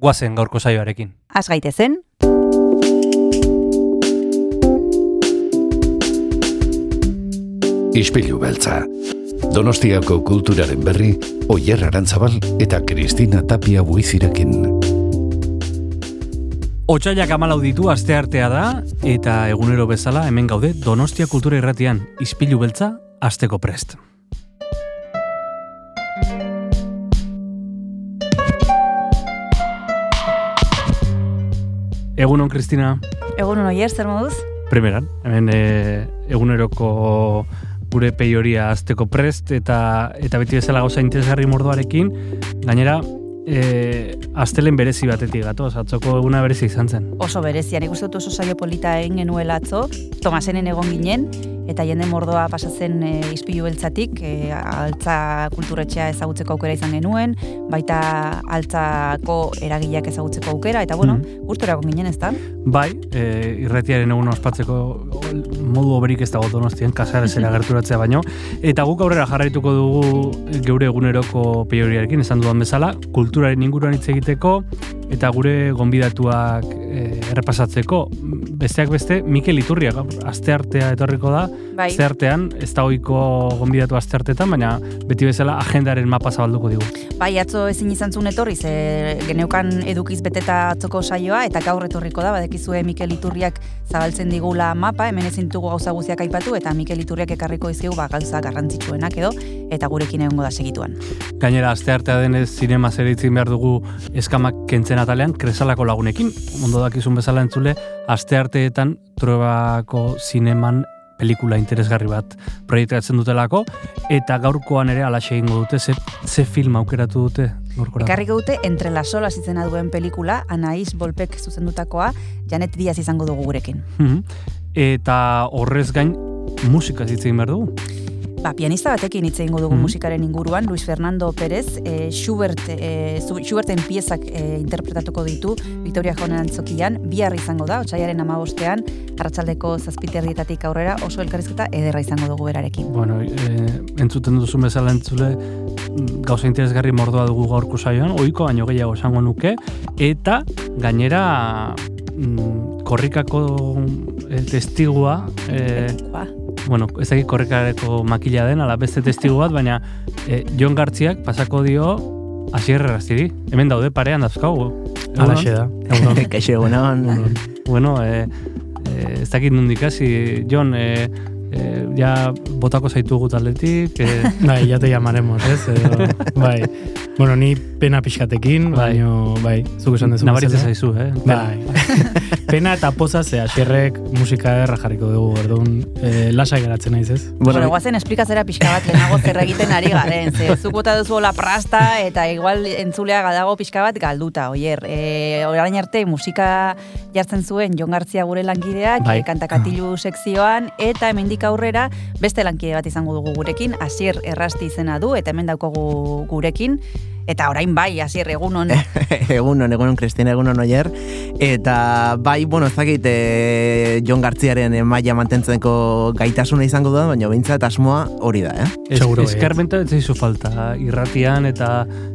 guazen gaurko saioarekin. Az gaitezen, Ispilu beltza. Donostiako kulturaren berri, Oyer Arantzabal eta Kristina Tapia buizirekin. Otsailak amalau ditu aste artea da, eta egunero bezala hemen gaude Donostia Kultura Irratian, izpilu beltza, asteko prest. Egunon, Kristina. egun oier, zer moduz? Primeran, hemen e, eguneroko gure peioria azteko prest eta eta beti bezala gauza interesgarri mordoarekin, gainera e, astelen berezi batetik gatoz, atzoko eguna berezi izan zen. Oso berezia, nik uste dut oso saio polita egin genuela atzo, Tomasenen egon ginen, eta jende mordoa pasatzen e, izpilu beltzatik, e, altza kulturetxea ezagutzeko aukera izan genuen, baita altzako eragileak ezagutzeko aukera, eta bueno, Mhm. gustora egon ginen ez da? Bai, e, irretiaren egun ospatzeko modu oberik ez dago donostien, kasarezera gerturatzea baino. Eta guk aurrera jarraituko dugu geure eguneroko peioriarekin, esan dudan bezala, kulturaren inguruan hitz egiteko, eta gure gonbidatuak e, errepasatzeko. Besteak beste, Mikel Iturriak, aste artea etorriko da, Bai, aste artean, ez da ohiko gonbidatu aste artetan, baina beti bezala agendaren mapa zabalduko digu. bai atzo ezin izan zuen etorri, ze geneukan edukiz beteta atzoko saioa, eta gaur etorriko da, badekizue Mikel Iturriak zabaltzen digula mapa, hemen ezin dugu gauza guztiak aipatu, eta Mikel Iturriak ekarriko dizkigu ba, gauza garrantzitsuenak edo, eta gurekin egongo da segituan. Gainera, aste artea denez zinema zer itzin behar dugu eskamak kentzen atalean, kresalako lagunekin. Ondo dakizun bezala entzule, aste arteetan trobako zineman pelikula interesgarri bat proiektatzen dutelako, eta gaurkoan ere alaxe egingo dute, ze, ze film aukeratu dute gaurkorako. Ekarriko dute Entre las olas izena duen pelikula, Anais Bolpek zuzendutakoa, Janet Diaz izango dugu gurekin. Mhm. Eta horrez gain, musika zitzen behar dugu. Ba, pianista batekin hitz egingo dugu Mhm. musikaren inguruan, Luis Fernando Pérez, e, Schubert, e, Schuberten piezak e, interpretatuko ditu Victoria Jaunen antzokian, bihar izango da, otxaiaren amabostean, arratsaldeko zazpiterrietatik aurrera, oso elkarrizketa ederra izango dugu berarekin. Bueno, e, entzuten duzun bezala entzule, mm, gauza interesgarri mordoa dugu gaurko saioan, ohiko baino gehiago esango nuke, eta gainera mm, korrikako testigua, e, bueno, ez dakit korrikareko makila den, ala beste testigu bat, baina e, Jon Gartziak pasako dio Asier Errastiri. Hemen daude parean dauzkagu. Egunon? Alaxe da. Kaixo egunon. bueno, e, e, ez dakit nondik hasi, Jon, e, e, ja botako zaitugu taldetik, e, Bai, ya te llamaremos, ez? Edo, bai. Bueno, ni pena pixkatekin, Bai. baino, bai, zuk esan dezu. nabaritzen bezala. zaizu, eh? Bai. pena eta poza ze asierrek musika erra jarriko dugu, orduan, eh, lasai geratzen naiz, ez? Bueno, guazen esplikatzera pixka bat lehenago zer egiten ari garen, ze zuk bota duzu hola prasta eta igual entzulea gadago pixka bat galduta, oier. E, orain arte musika jartzen zuen Jon Gartzia gure lankideak, Bai. e, kantakatilu sekzioan, eta hemendik aurrera beste lankide bat izango dugu gurekin, Asier Errasti izena du, eta hemen daukogu gurekin, eta orain bai, Asier, egunon. egunon, egunon, Kristina, egunon oier. Eta bai, bueno, ez dakit e, Jon Gartziaren eh, maila mantentzenko gaitasuna izango da, baina behintzat asmoa hori da, eh? Es, Seguro eskarmenta ez zaizu falta, irratian eta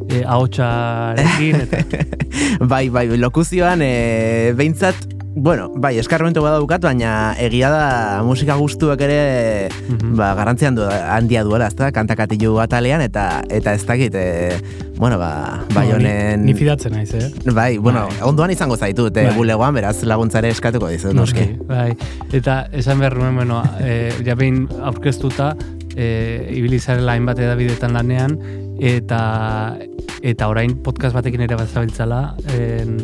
e, ahotsarekin eta bai, bai, lokuzioan e, behintzat, bueno, bai, eskarmentu bada dukat, baina egia da musika gustuak ere Mhm. ba, garrantzian du, handia duela, ezta, kantakatilu atalean, eta eta ez dakit, e, bueno, ba, bai Bueno, ni- honen... Ni, fidatzen naiz, eh? Bai, bueno, Bai. ondoan izango zaitut, e, Bai. bulegoan, beraz laguntzare eskatuko dizut, noski. Noski, bai. Eta esan behar nuen, bueno, e, ja behin aurkeztuta, e, ibili zarela hainbat edabidetan lanean, eta eta orain podcast batekin ere bat zabiltzala, en,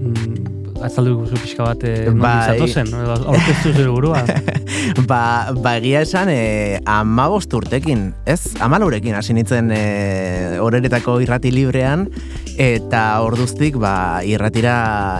mm, azaldu guzu pixka bat e, Bai. zatozen, edo aurkeztu zure burua. ba, ba egia esan, e, amabost urtekin, ez? Amalurekin hasi nintzen e, horeretako irrati librean, eta orduztik ba, irratira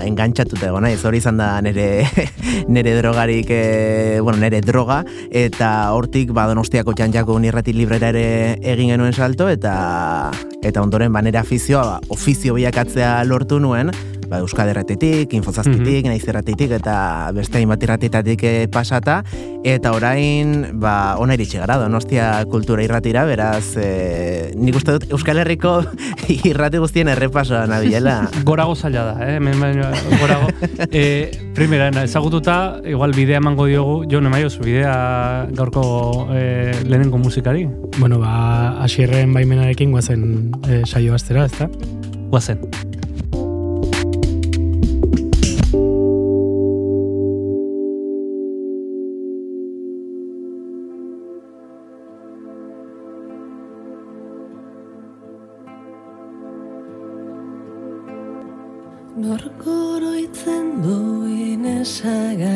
engantzatuta egon naiz, hori izan da nere, nere drogarik, e, bueno, nere droga, eta hortik ba, donostiako txantxako irrati librera ere egin genuen salto, eta eta ondoren ba, nere afizioa, ba, ofizio biakatzea lortu nuen, ba, Euskal Erratitik, Infozazpitik, mm -hmm. eta beste hainbat irratitatik eh, pasata, eta orain, ba, ona iritsi gara, donostia kultura irratira, beraz, e, nik uste dut Euskal Herriko irrati guztien errepasoa nabiela. gorago zaila da, eh? Men, gorago. e, primera, ezagututa, igual bidea emango diogu, jo, nemaioz, bidea gaurko e, lehenengo musikari? Bueno, ba, asierren baimenarekin guazen e, saio aztera, ezta? Guazen.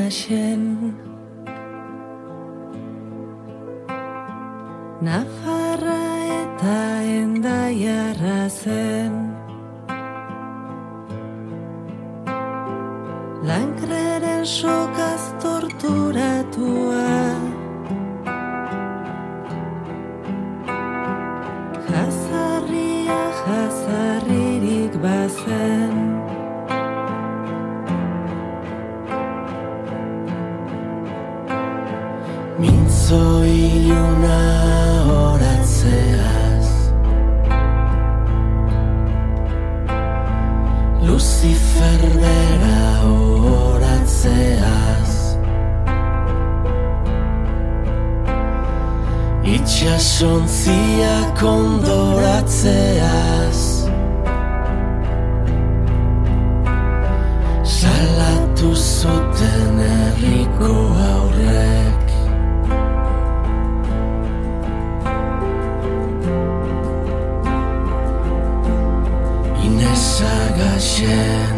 Esagaxen Nafarra eta endaiarra zen. Lankreren sokaz torturatua Mintzo iluna horatzeaz. Lucifer bera horatzeaz. Itxasontzia kondoratzeaz Salatu zuten herriko aurrek Inezagaxen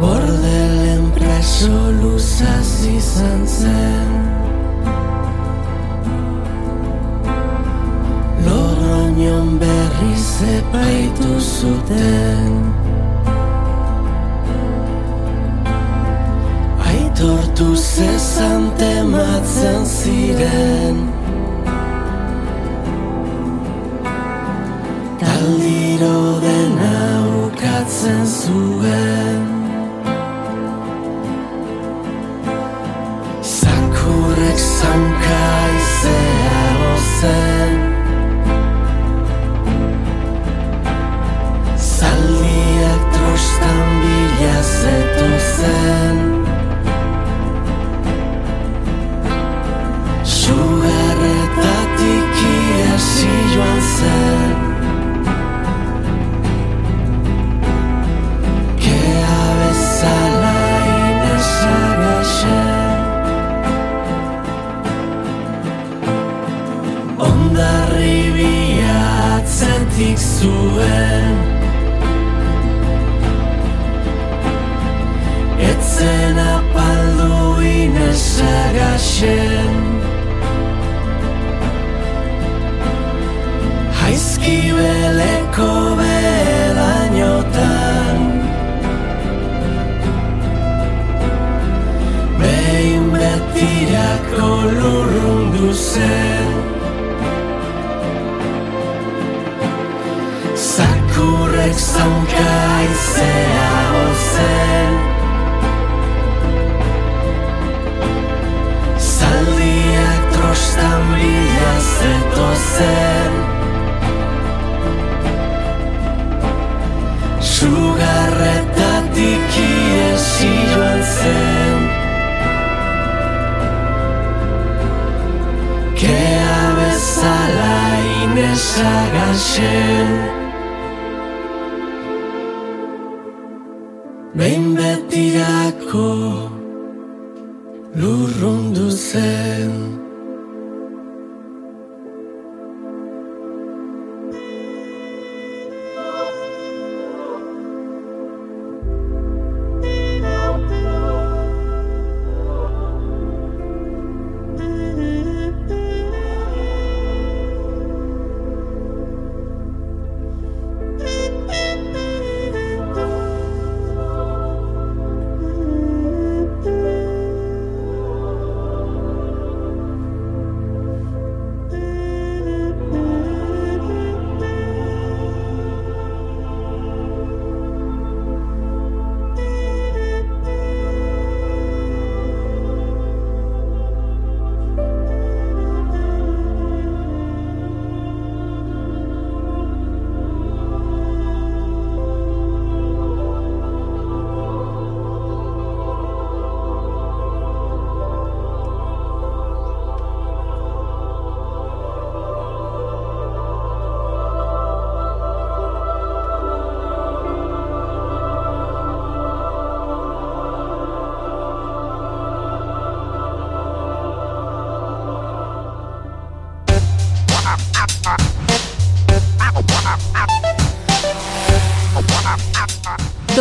Bordelen preso luzaz izan zen Loroñon berri zepaitu zuten tematzen ziren Taldiro dena ukatzen zuen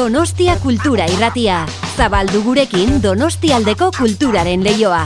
Donostia Kultura Irratia. Zabaldu gurekin Donostialdeko kulturaren leioa.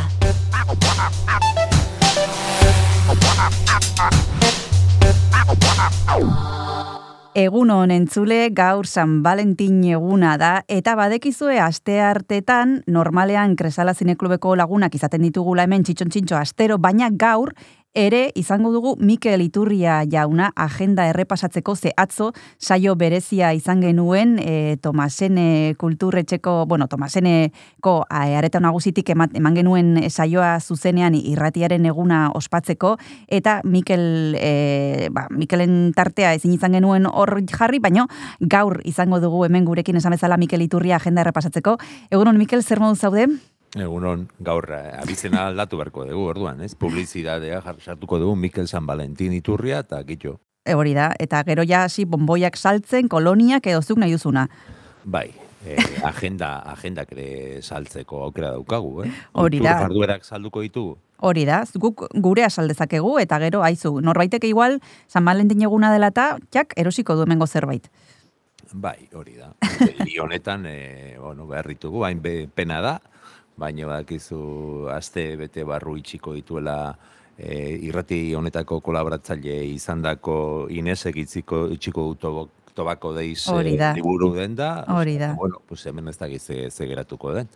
Egun honen entzule gaur San Valentin eguna da eta badekizue aste hartetan normalean Kresala Zineklubeko lagunak izaten ditugula hemen txitxon astero, baina gaur ere izango dugu Mikel Iturria jauna agenda errepasatzeko ze atzo saio berezia izan genuen e, Tomasene kulturretxeko, bueno, Tomaseneko areta nagusitik eman genuen saioa zuzenean irratiaren eguna ospatzeko eta Mikel e, ba, Mikelen tartea ezin izan genuen hor jarri, baino gaur izango dugu hemen gurekin esan bezala Mikel Iturria agenda errepasatzeko. Egunon Mikel, zer modu zaude? Egunon, gaur, eh, abizena aldatu berko dugu, orduan, ez? Publizidadea sartuko dugu Mikel San Valentin iturria eta gitxo. E, hori da, eta gero ja hasi bomboiak saltzen, koloniak edo zuk nahi duzuna. Bai, eh, agenda, agenda kere saltzeko aukera daukagu, eh? Hori da. Jarduerak salduko ditugu. Hori da, guk gure asaldezakegu eta gero aizu, norbaiteke igual San Valentin eguna dela eta, txak, erosiko du hemengo zerbait. Bai, hori da. honetan, e, bueno, beharritugu, hain be, pena da, baina badakizu aste bete barru itxiko dituela e, irrati honetako kolaboratzaile izandako Ines egitziko itxiko du tobako deiz e, liburu den da. Hori da. Bueno, pues hemen ez da gize ze geratuko den.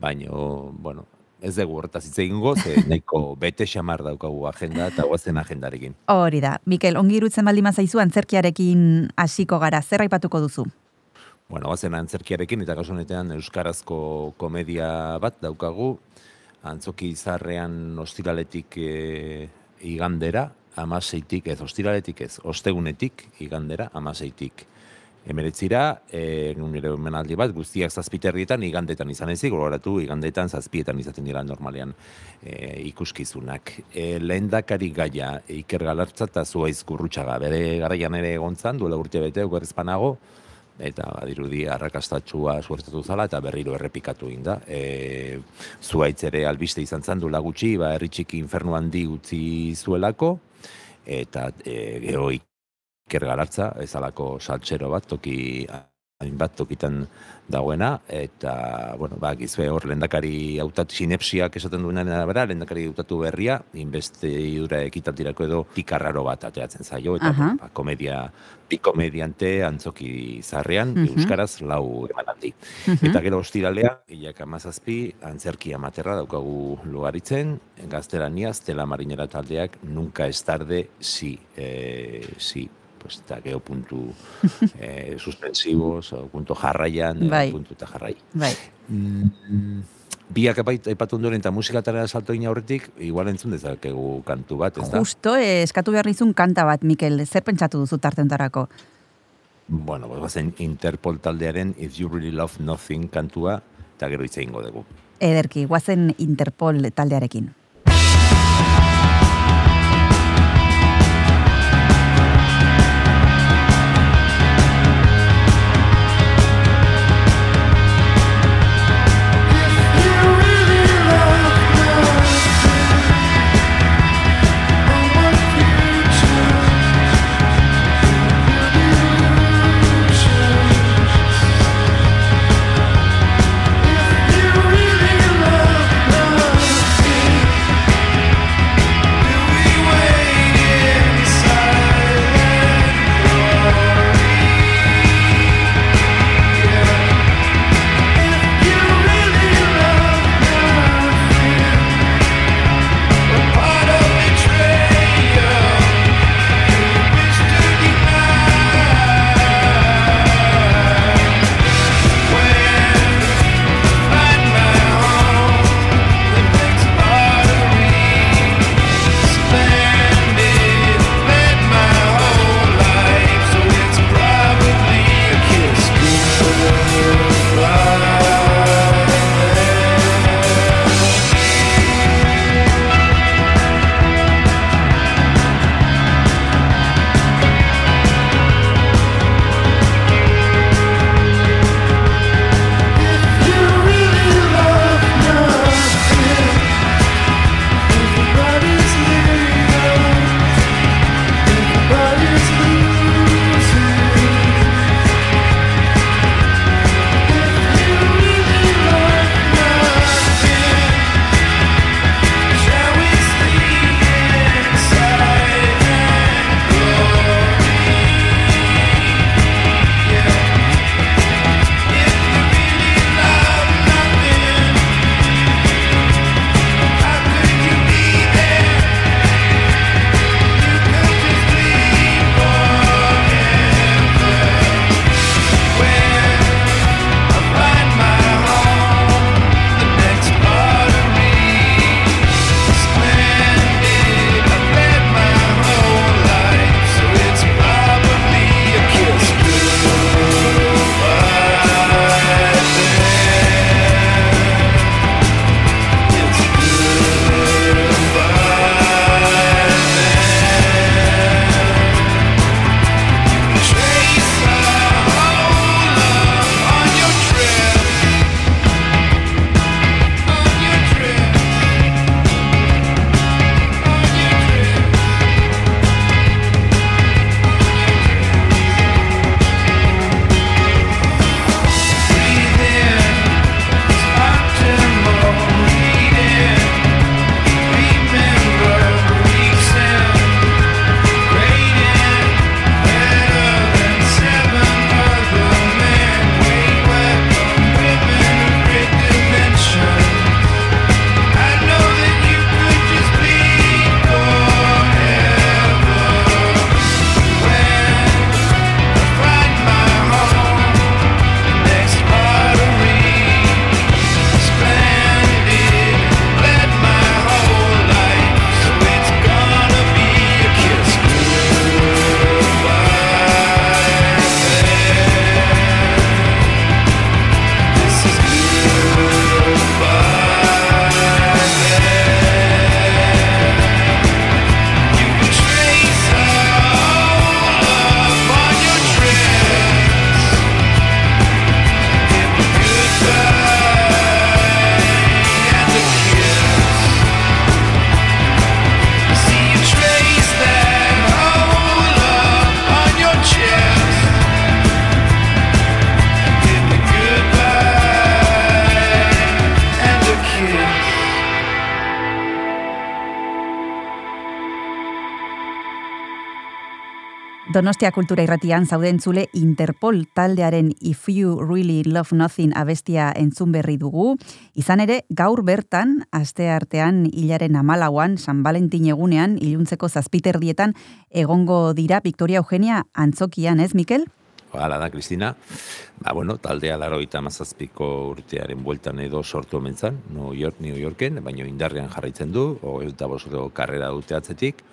Baina, bueno, ez dugu horretaz hitz egingo, ze nahiko bete xamar daukagu agenda eta guazen agendarekin. Hori da. Mikel, ongi irutzen baldima zaizu antzerkiarekin hasiko gara, zer aipatuko duzu? Bueno, bazen antzerkiarekin eta kasu honetan euskarazko komedia bat daukagu. Antzoki izarrean ostiraletik e, igandera amaseitik ez ostiraletik ez ostegunetik igandera amaseitik emeretzira, e, nire menaldi bat, guztiak zazpiterrietan, igandetan izan ezik, gogoratu, igandetan zazpietan izaten dira normalean e, ikuskizunak. E, lehen dakari gaia, iker galartza eta zua izkurrutxaga, bere garaian ere egontzan, duela urte bete, okerrezpanago, eta badirudi arrakastatxua suertatu zala eta berriro errepikatu inda. E, zuaitz ere albiste izan zan du lagutxi, ba, erritxiki infernu handi utzi zuelako, eta e, geho iker galartza, ezalako saltxero bat, toki hainbat tokitan dagoena, eta, bueno, ba, gizue hor, lendakari autat sinepsiak esaten duena bera, lendakari autatu berria, inbeste idura ekitatirako edo pikarraro bat ateatzen zaio, eta ba, komedia, pikomediante antzoki zarrean, uh euskaraz lau emanaldi. Uh Eta gero ostiralea, hilak amazazpi, antzerki amaterra daukagu lugaritzen, gaztelania, stela marinera taldeak, nunca ez tarde, si, eh, si, pues eta geo puntu eh, suspensivos, o punto jarraian, bai. puntu eta jarrai. Bai. Mm, biak aipatu ondoren eta musikatara salto ina horretik, igual entzun dezakegu kantu bat, ez da? Justo, eh, eskatu behar nizun kanta bat, Mikel, zer pentsatu duzu tartentarako? Bueno, pues, bazen Interpol taldearen If You Really Love Nothing kantua, eta gero itse ingo dugu. Ederki, guazen Interpol taldearekin. Donostia kultura irratian zauden zule Interpol taldearen If You Really Love Nothing abestia entzun berri dugu. Izan ere, gaur bertan, aste artean hilaren amalauan, San Valentin egunean, iluntzeko zazpiterdietan, egongo dira Victoria Eugenia antzokian, ez, Mikel? Hala da, Kristina. Ba, bueno, taldea laro eta mazazpiko urtearen bueltan edo sortu omentzan, New York, New Yorken, baina indarrean jarraitzen du, o eta bosoto karrera dute atzetik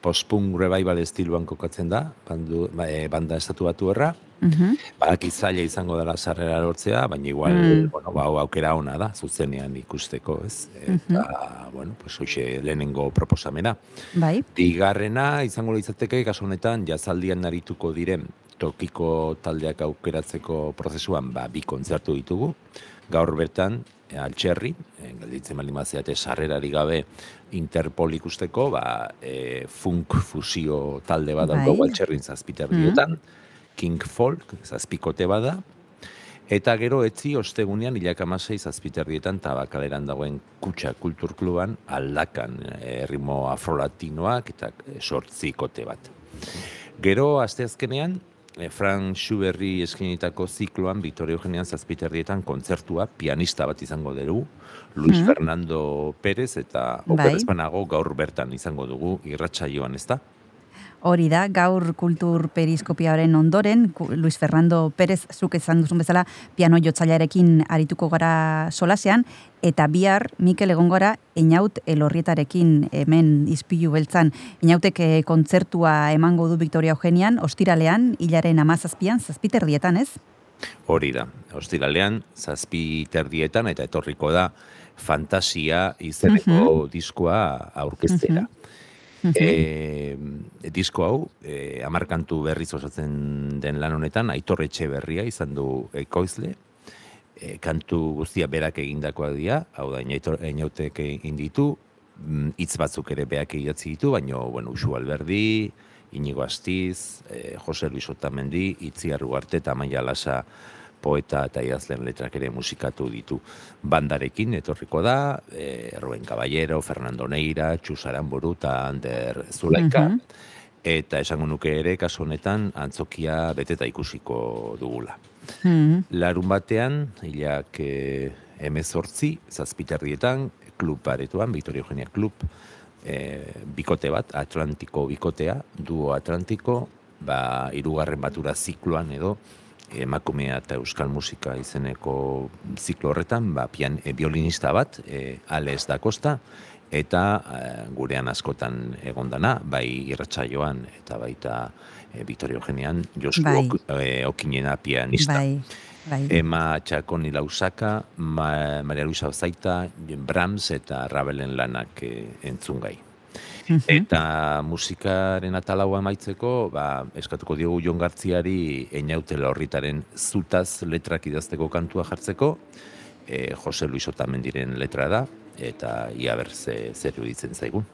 post-punk revival estiluan kokatzen da, bandu, ba, e, banda estatu batu erra. Mhm. Badak izaila izango dela sarrera lortzea, baina igual, Mm. bueno, ba, aukera ona da, zuzenean ikusteko, ez? Eta, bueno, pues, hoxe lehenengo proposamena. Bai, Bigarrena, izango litzateke, kasu honetan, jazaldian narituko diren tokiko taldeak aukeratzeko prozesuan, ba, bi kontzertu ditugu. Gaur bertan, altxerri, e, gelditzen baldin bazeate sarrerari gabe Interpol ikusteko, ba, e, funk fusio talde bat Bai. daukagu altxerrin zazpiterdietan, King Folk, zazpikote bada, Eta gero etzi ostegunean hilak amasei zazpiterdietan tabakaleran dagoen kutsa kulturkluban aldakan e, ritmo afrolatinoak eta sortzikote bat. Gero asteazkenean e, Frank Schuberri eskinitako zikloan Victoria Eugenian zazpiterdietan kontzertua pianista bat izango dugu, Luis Mhm. Fernando Pérez eta Bai. operazpanago gaur bertan izango dugu irratsaioan ezta? Hori da, gaur kultur periskopiaren ondoren, Luis Fernando Pérez, zuk esan duzun bezala, piano jotzailearekin arituko gara solasean, eta bihar, Mikel egon gara, Einaut elorrietarekin hemen izpilu beltzan. Einautek eh, kontzertua emango du Victoria Eugenian, ostiralean, hilaren amazazpian, zazpiterdietan, ez? Hori da, ostiralean, zazpi terdietan, eta etorriko da, fantasia izeneko diskoa aurkeztera. E, disko hau, e, amarkantu berriz osatzen den lan honetan, aitor etxe berria izan du ekoizle, e, kantu guztia berak egindakoak dira, hau da, ainautek egin ditu, mm, hitz batzuk ere beak idatzi ditu, baina, bueno, Usu Alberdi, Inigo Astiz, e, Jose Luis Otamendi, Itziar Ugarte eta Maia Lasa poeta eta idazlen letrak ere musikatu ditu. Bandarekin etorriko da, e, Rubén Caballero, Fernando Neira, Txus Aranburu eta Ander Zulaika. Mhm. Eta esango nuke ere, kasu honetan, antzokia beteta ikusiko dugula. Mhm. Larun batean, hilak e, emezortzi, zazpiterdietan, klub baretuan, Victoria Eugenia Klub, e, bikote bat, Atlantiko bikotea, duo Atlantiko, ba, irugarren batura zikloan edo, emakumea eta euskal musika izeneko ziklo horretan, ba, pian, e, violinista bat, e, Alex da Costa, eta e, gurean askotan egondana, bai irratsaioan eta baita e, Victoria Eugenian, Josu Bai. ok, e, Okinena pianista. Bai, bai. Ema Txakoni Lausaka, Ma, Maria Luisa Ozaita, Brahms eta Rabelen lanak e, entzungai. Eta musikaren atalaua amaitzeko, ba, eskatuko diogu Jon Gartziari Einautela horritaren zutaz letrak idazteko kantua jartzeko, e, Jose Luis Otamendiren letra da, eta ia ber ze, zer iruditzen zaigun.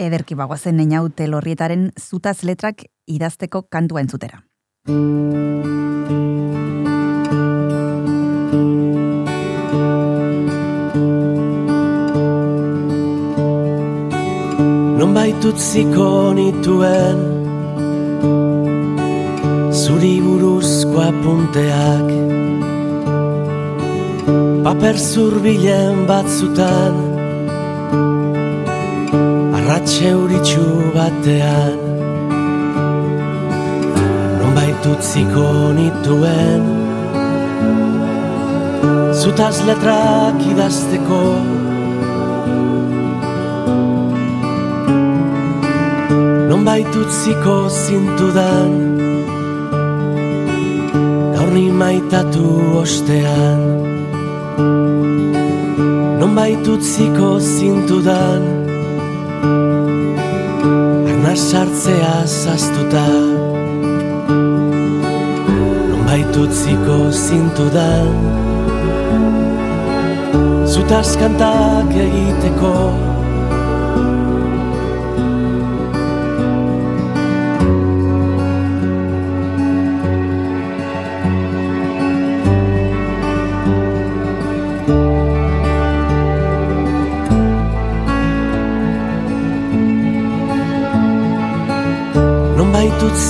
Ederki bagoazen Einaut elorrietaren zutaz letrak idazteko kantua entzutera. Nonbait utziko nituen. Zuri buruzko apunteak Paper zurbilen batzutan Arratxe uritxu batean. Nonbait utziko nituen. Zutaz letrak idazteko Nonbait utziko zintudan Gaur ni maitatu ostean. Nonbait utziko zintudan Arnaz sartzea zaztuta. Nonbait utziko zintudan Zutaz kantak egiteko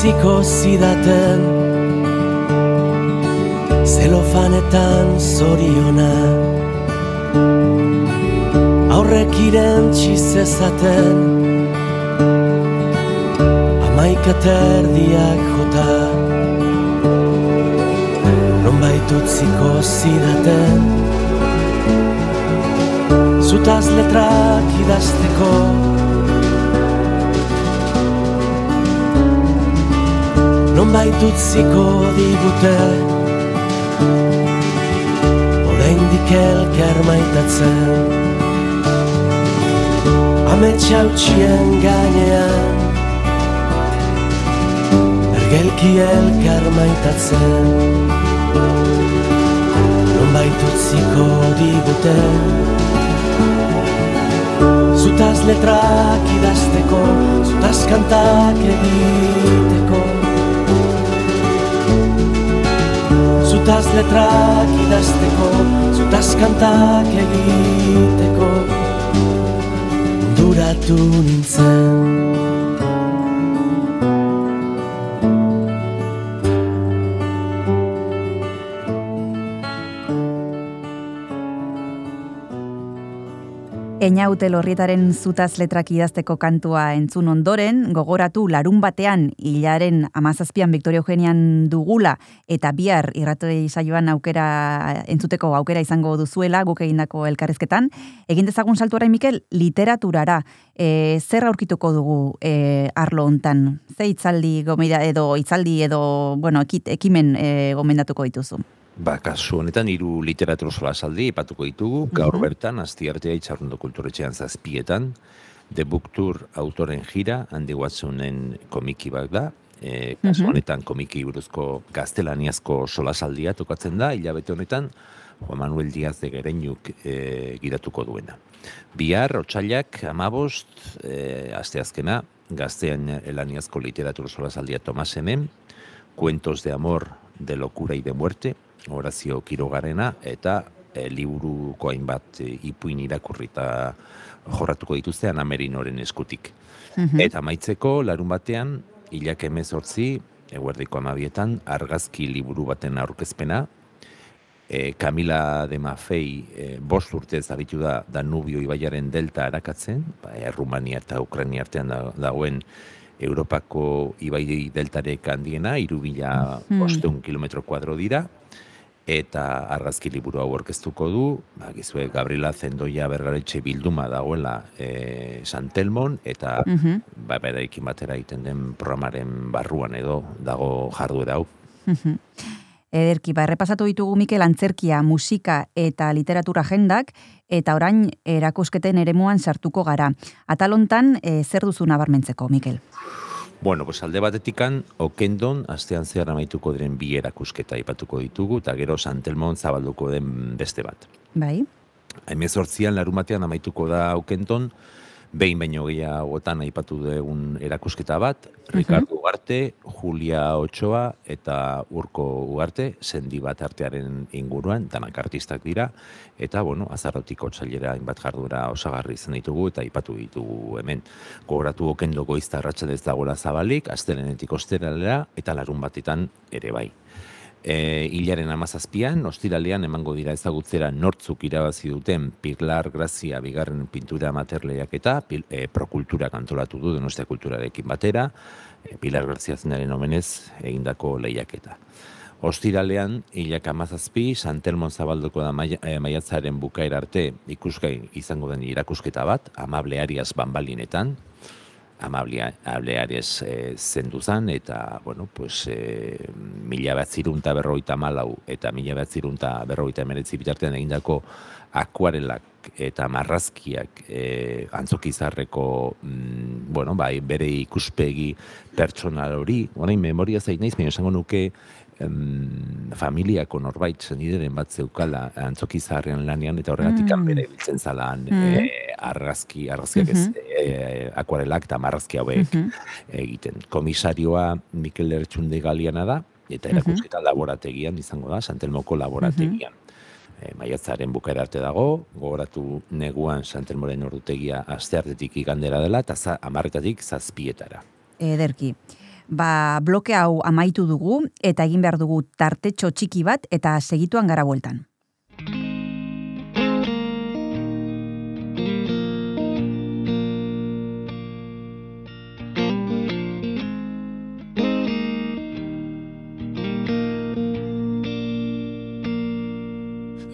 utziko zidaten Zelofanetan zoriona. Aurrek irentzi zezaten Amaika terdiak jota. Nonbait utziko zidaten Zutaz letrak idazteko Nonbait utziko digute Oraindik elkar maitatzen Ametsa utxien gainean Ergelki elkar maitatzen Nonbait utziko digute Zutaz letrak idazteko Zutaz kantak egiteko Zutaz letrak idazteko Zutaz kantak egiteko. Duratu nintzen Einaute lorrietaren zutaz letrak idazteko kantua entzun ondoren, gogoratu larun batean hilaren amazazpian Victoria Eugenian dugula eta bihar irratoi saioan aukera entzuteko aukera izango duzuela guk egindako elkarrizketan. Egin dezagun saltu orain Mikel, literaturara e, zer aurkituko dugu e, arlo hontan? Ze itzaldi gomida edo itzaldi edo bueno, ekit, ekimen e, gomendatuko dituzu? Ba, kasu honetan hiru literatur solasaldi ipatuko ditugu, gaur bertan, asti artea itxarrundo kulturetxean zazpietan, The Book Tour autoren jira, handi Watsonen komiki bat da, e, kasu honetan komiki buruzko gaztelaniazko solasaldia tokatzen da, hilabete honetan, Juan Manuel Diaz de Gereñuk e, gidatuko duena. Bihar, otxailak, amabost, e, asteazkena, gaztean elaniazko literatur solasaldia Tomas Hemen, Cuentos de amor, de locura y de muerte, Horazio Kirogarena, eta e, liburuko hainbat e, ipuin irakurri eta jorratuko dituztean Amerinoren eskutik. Eta maitzeko, larun batean, hilak emezortzi, eguerdiko amabietan, argazki liburu baten aurkezpena, e, Camila de Maffei e, bost urtez aritu da Danubio ibaiaren delta arakatzen, ba, Errumania eta Ukrania artean da, dagoen Europako ibai deltarek handiena, irubila bosteun kilometro kuadro dira, eta argazki liburu hau orkestuko du, ba, gizue Gabriela Zendoia bergaretxe bilduma dagoela e, Santelmon, eta ba, berarekin batera egiten den programaren barruan edo dago jarduera hau. Ederki, ba, errepasatu ditugu Mikel antzerkia, musika eta literatura agendak, eta orain erakusketen eremuan sartuko gara. Atalontan, e, zer duzu nabarmentzeko, Mikel? Bueno, pues alde batetikan, okendon, astean zehar amaituko diren bi erakusketa aipatuko ditugu, eta gero Santelmon zabalduko den beste bat. Bai? Hemezortzian, larun batean amaituko da okendon, behin baino gehiagotan aipatu dugun erakusketa bat, Ricardo Ugarte, Julia Ochoa eta Urko Ugarte, sendi bat artearen inguruan, danak artistak dira, eta, bueno, azarrotik otxailera hainbat jardura osagarri izan ditugu eta aipatu ditugu hemen. Gogoratu okendo goizta arratsalez dagoela zabalik, astelenetik osteralera, eta larun batetan ere bai. E, hilaren amazazpian, ostiralean emango dira ezagutzera nortzuk irabazi duten Pilar Grazia bigarren pintura materleak eta pil, e, prokultura kantolatu du Donostia kulturarekin batera, e, Pilar Grazia zenaren omenez egindako lehiaketa. Ostiralean, hilak amazazpi, Santelmon zabalduko da maia, e, maiatzaren bukaera arte ikusgai izango den irakusketa bat, amable ariaz banbalinetan, amable ariaz e, zendu zan, eta, bueno, pues, e, mila bat zirunta berroita malau, eta mila bat zirunta berroita emeretzi bitartean egindako akuarelak eta marrazkiak e, antzokizarreko, mm, bueno, bai, bere ikuspegi pertsonal hori, orain memoria zain naiz, baina esango nuke em, familiako norbait zenideren bat zeukala antzokizarrean lanean, eta horregatik Mm. bere biltzen zalan Mm. e, argazki, argazkiak ez, e, akuarelak eta marrazki hauek Mhm. egiten. Komisarioa Mikel Lertxunde Galiana da, eta erakusketa laborategian izango da, Santelmoko laborategian. E, maiatzaren bukaera arte dago, gogoratu neguan Santelmoren ordutegia asteartetik igandera dela, eta za, amarretatik zazpietara. Ederki. Ba, bloke hau amaitu dugu eta egin behar dugu tartetxo txiki bat eta segituan gara bueltan.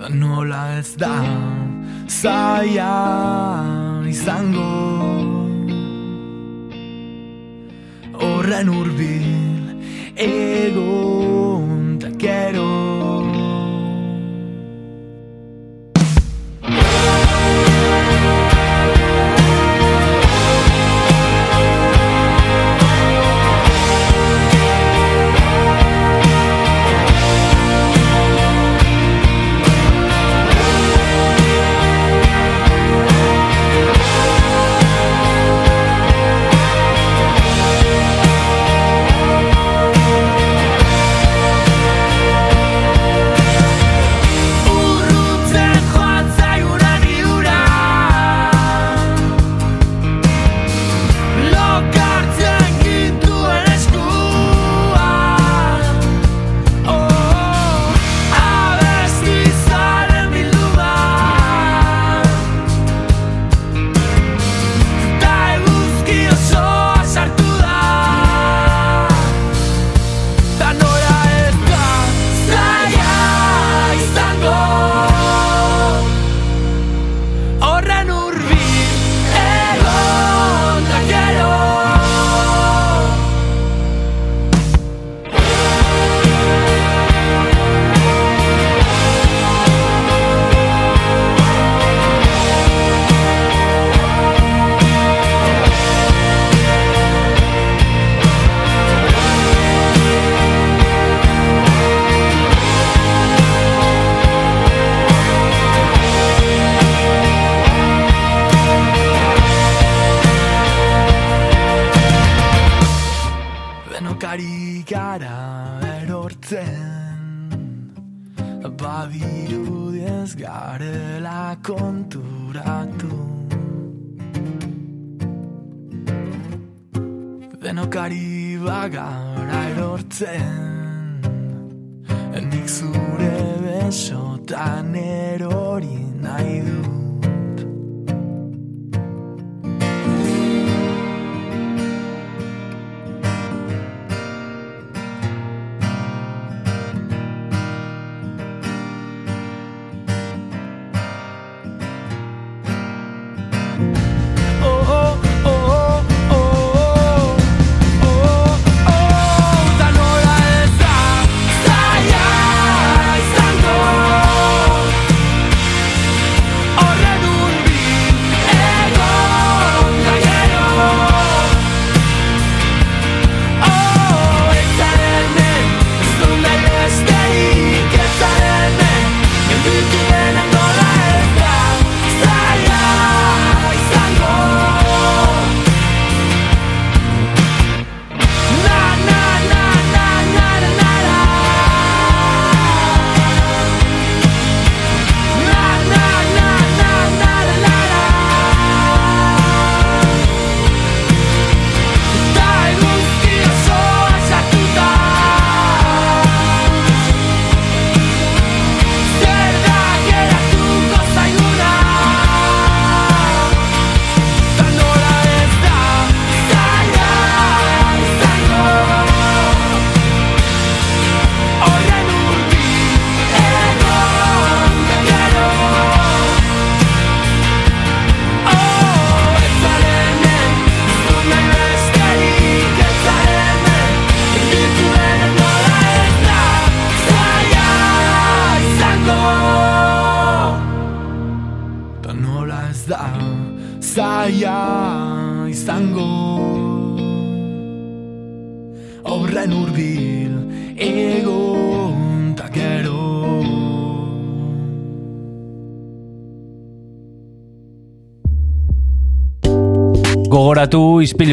Nola ez da zaia izango Horren urbil egon da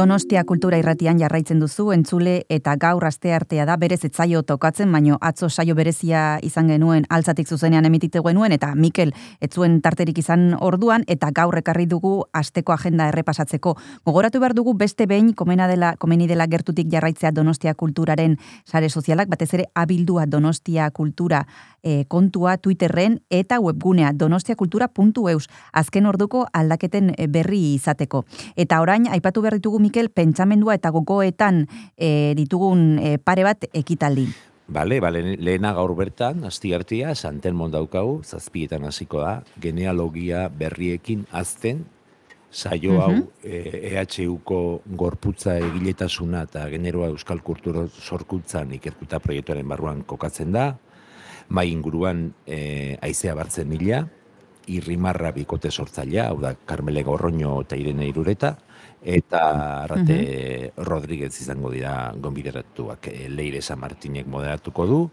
Donostia kultura irratian jarraitzen duzu, entzule eta gaur aste artea da berez etzaio tokatzen, baino atzo saio berezia izan genuen altzatik zuzenean emititu genuen, eta Mikel etzuen tarterik izan orduan, eta gaur ekarri dugu asteko agenda errepasatzeko. Gogoratu behar dugu beste behin komena dela, komeni dela gertutik jarraitzea Donostia kulturaren sare sozialak, batez ere abildua Donostia kultura e, kontua Twitterren eta webgunea donostiakultura.eus azken orduko aldaketen berri izateko. Eta orain, aipatu behar ditugu Mikel, pentsamendua eta gogoetan e, ditugun e, pare bat ekitaldi. Bale, bale, lehena gaur bertan, asti hartia, santen daukagu, zazpietan hasiko da, genealogia berriekin azten, saio hau e, EHUko gorputza egiletasuna eta generoa euskal kulturo sorkultzan ikerkuta proiektuaren barruan kokatzen da, mai inguruan e, aizea bartzen mila, irrimarra bikote sortzailea, hau da, Carmele Gorroño eta Irene Irureta, eta Arrate uh Rodríguez izango dira gonbideratuak e, Leire San Martinek moderatuko du,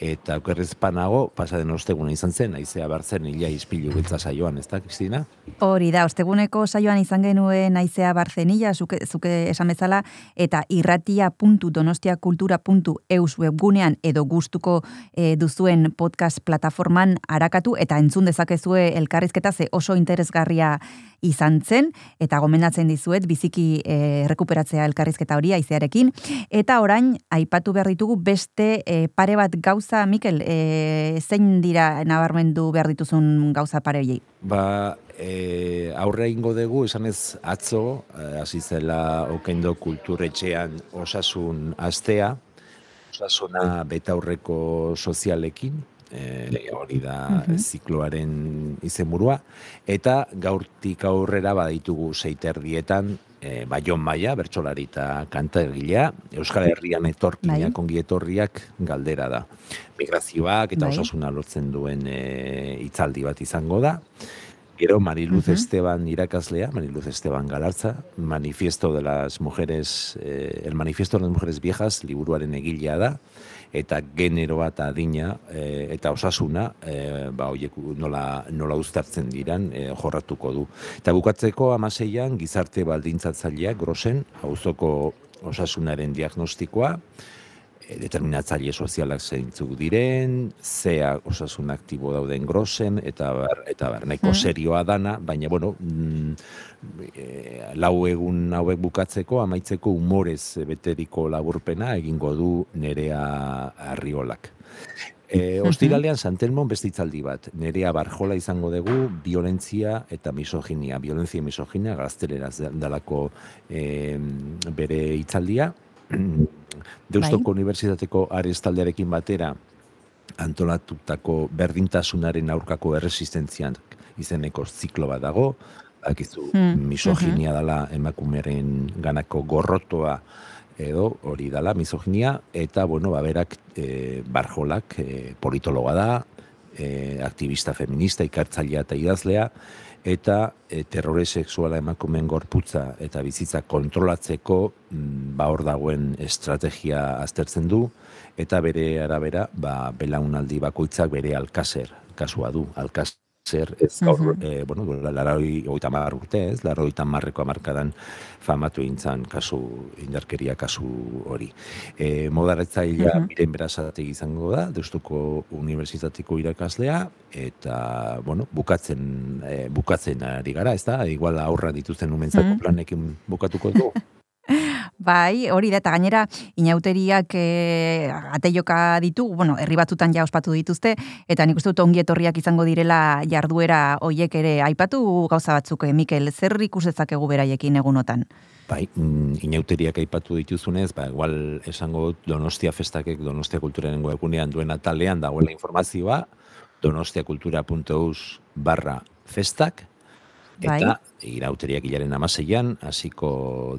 eta okerrez panago, pasaden osteguna izan zen, aizea bartzen ila izpilu biltza saioan, ez da, Kristina? Hori da, osteguneko saioan izan genuen aizea barzenila, zuke, zuke esan bezala, eta irratia.donostiakultura.eus webgunean edo gustuko e, duzuen podcast plataforman arakatu, eta entzun dezakezue elkarrizketa ze oso interesgarria izan zen, eta gomendatzen dizuet biziki e, rekuperatzea elkarrizketa hori aizearekin, eta orain, aipatu behar ditugu beste e, pare bat gauza, Mikel, e, zein dira nabarmendu behar dituzun gauza pare hori? Ba, e, aurre ingo dugu, esan ez atzo, hasi zela okendo kulturetxean osasun astea, osasuna betaurreko sozialekin, e, hori da zikloaren izenburua eta gaurtik aurrera baditugu seiterdietan e, Baion Maia, bertsolari eta kanta egilea, Euskal Herrian etorkinak, bai. ongi etorriak galdera da. Migrazioak eta bai. osasuna lortzen duen e, itzaldi bat izango da. Gero Mariluz Esteban irakaslea, Mariluz Esteban Galartza, Manifiesto de las Mujeres, eh, el Manifiesto de las Mujeres Viejas, liburuaren egilea da, eta genero bat adina e, eta osasuna e, ba hoiek nola nola uztartzen diran e, jorratuko du. Eta bukatzeko amaseian gizarte baldintzatzaileak grosen auzoko osasunaren diagnostikoa e, determinatzaile sozialak zeintzuk diren, zea osasun aktibo dauden grosen, eta bar, eta bar, nahiko mm. serioa dana, baina, bueno, mm, e, lau egun hauek bukatzeko, amaitzeko umorez beteriko laburpena egingo du nerea arriolak. E, ostiralean Santelmon beste itzaldi bat. Nerea Barjola izango dugu violentzia eta misoginia. Violentzia misoginia gazteleraz dalako e, bere itzaldia. Deustoko bai. Unibertsitateko Arestaldearekin batera antolatutako berdintasunaren aurkako erresistentzian izeneko ziklo bat dago, akizu hmm. misoginia dela emakumeren ganako gorrotoa edo hori dala misoginia eta bueno, ba berak e, barjolak e, politologa da, e, aktivista feminista, ikartzailea eta idazlea eta e, terrore sexuala emakumeen gorputza eta bizitza kontrolatzeko mm, ba hor dagoen estrategia aztertzen du eta bere arabera ba belaunaldi bakoitzak bere alkaser kasua du alkaser zer ez gaur, uh -huh. bueno, laroi oita mar urte ez, laroi tamarreko amarkadan famatu intzan kasu, indarkeria kasu hori. E, Modaretzailea uh -huh. izango da, deustuko unibertsitatiko irakaslea, eta, bueno, bukatzen, e, bukatzen ari gara, ez da, igual aurra dituzten umentzako planekin bukatuko du. Bai, hori da, eta gainera, inauteriak e, ateioka ditu, bueno, herri batzutan ja ospatu dituzte, eta nik uste dut ongi etorriak izango direla jarduera hoiek ere aipatu gauza batzuk, eh, Mikel, zer ikusezak egu beraiekin egunotan? Bai, mm, inauteriak aipatu dituzunez, ba, igual esango Donostia festakek, Donostia kulturaren egunean duen atalean dagoela informazioa, donostiakultura.eus barra festak. Eta bai. irauteriak hilaren amaseian, hasiko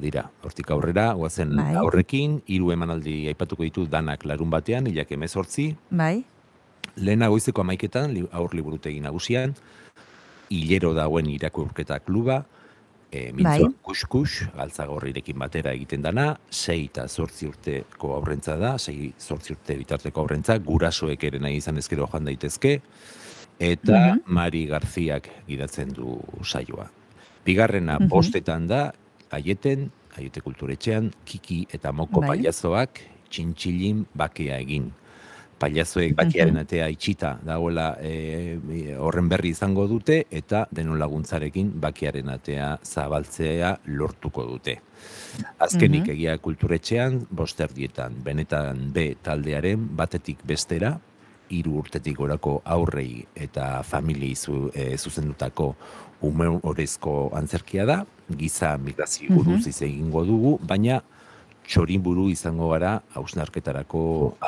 dira. Hortik aurrera, guazen bai. aurrekin, hiru emanaldi aipatuko ditu danak larun batean, hilak emezortzi. Bai. Lehena goizeko amaiketan, aur liburutegi nagusian, hilero dagoen irakurketa kluba, e, mintzoa bai. kuskus, galtzagorrirekin batera egiten dana, sei eta zortzi urteko aurrentza da, sei zortzi urte bitarteko aurrentza, gurasoek ere nahi izan ezkero joan daitezke, eta Mari Garziak gidatzen du saioa. Bigarrena bostetan da, aieten, aiote kulturetxean, kiki eta moko Bai. paiazoak txintxilin bakea egin. Paiazoek bakearen atea itxita dagoela e, horren berri izango dute eta denon laguntzarekin bakearen atea zabaltzea lortuko dute. Azkenik egia kulturetxean, bosterdietan, benetan B taldearen batetik bestera, hiru urtetik gorako aurrei eta familiei zu, e, zuzendutako umorezko antzerkia da, giza migrazio buruz hitz egingo dugu, baina txoriburu izango gara hausnarketarako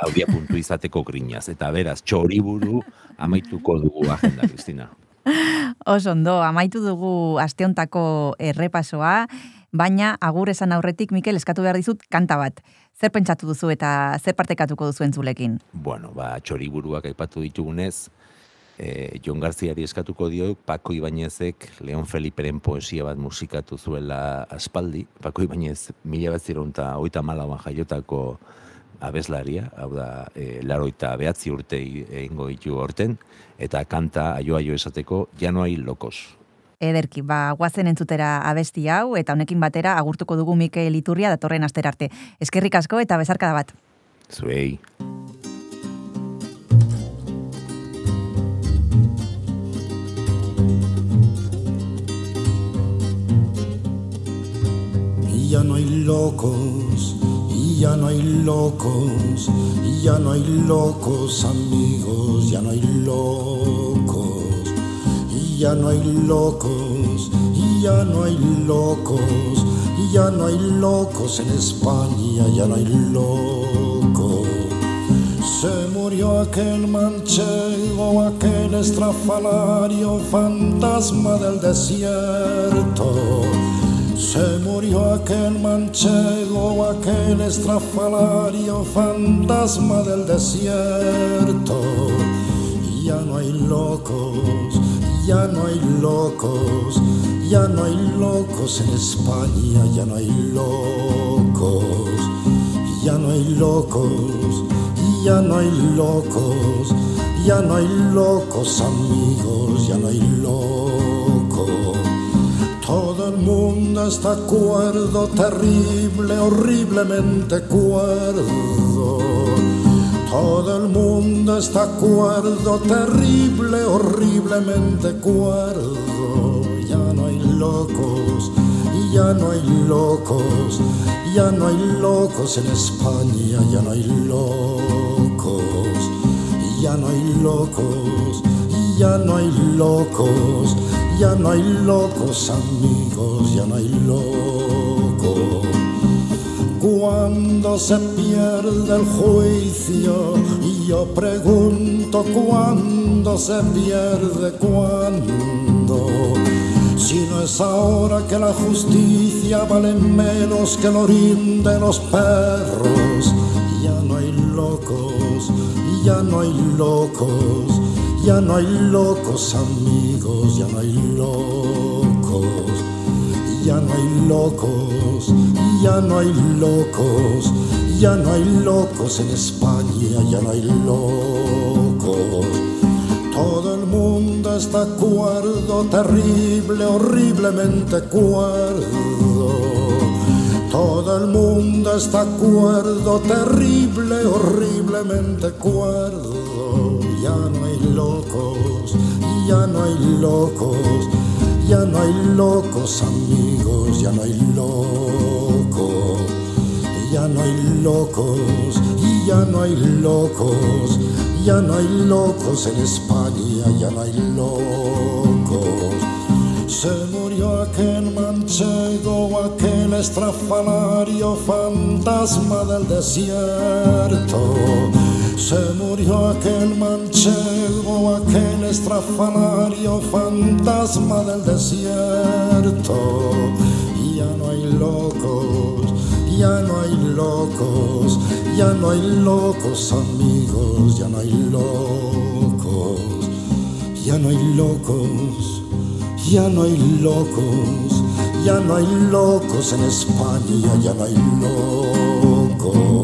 audia puntu izateko grinaz. Eta beraz, txoriburu amaituko dugu agenda, Kristina. Oso ondo, amaitu dugu asteontako errepasoa, baina agur esan aurretik, Mikel, eskatu behar dizut kanta bat. Zer pentsatu duzu eta zer partekatuko duzu entzulekin? Bueno, ba, txoriburuak aipatu ditugunez, e, Jon Garziari eskatuko dio, Paco Ibañezek Leon Feliperen poesia bat musikatu zuela aspaldi. Paco Ibañez mila bat zironta oita malauan jaiotako abeslaria, hau da, e, laroita behatzi urte egingo ditu horten, eta kanta aio-aio esateko, ja no hay locos. Ederki, ba, guazen entzutera abesti hau, eta honekin batera agurtuko dugu Mikel Iturria datorren astera arte. Eskerrik asko eta bezarkada bat. Zuei. Y ya no hay locos, y ya no hay locos, y ya no hay locos amigos, ya no hay locos, ya no hay locos, ya no hay locos, ya no hay locos en España, ya no hay locos. Se murió aquel manchego, aquel estrafalario, fantasma del desierto. Se murió aquel manchego, aquel estrafalario, fantasma del desierto. Ya no hay locos, ya no hay locos, ya no hay locos en España, ya no hay locos, ya no hay locos, ya no hay locos, ya no hay locos amigos, ya no hay locos. Todo el mundo está cuerdo, terrible, horriblemente cuerdo. Todo el mundo está cuerdo, terrible, horriblemente cuerdo. Ya no hay locos, ya no hay locos, ya no hay locos en España, ya no hay locos, ya no hay locos, ya no hay locos, ya no hay locos amigos, ya no hay locos. Cuando se pierde el juicio, y yo pregunto cuándo se pierde, cuándo. Si no es ahora que la justicia vale menos que el orín de los perros, ya no hay locos, ya no hay locos, ya no hay locos amigos, ya no hay locos ya no hay locos, ya no hay locos, ya no hay locos en España, ya no hay locos. Todo el mundo está cuerdo, terrible, horriblemente cuerdo. Todo el mundo está cuerdo, terrible, horriblemente cuerdo. Ya no hay locos, ya no hay locos, ya no hay locos amigos, ya no hay locos, ya no hay locos, ya no hay locos, ya no hay locos en España, ya no hay locos. Se murió aquel manchego, aquel estrafalario, fantasma del desierto. Se murió aquel manchego, aquel estrafalario, fantasma del desierto. Ya no hay locos, ya no hay locos, ya no hay locos amigos, ya no hay locos, ya no hay locos. Ya no hay locos, ya no hay locos en España, ya no hay locos.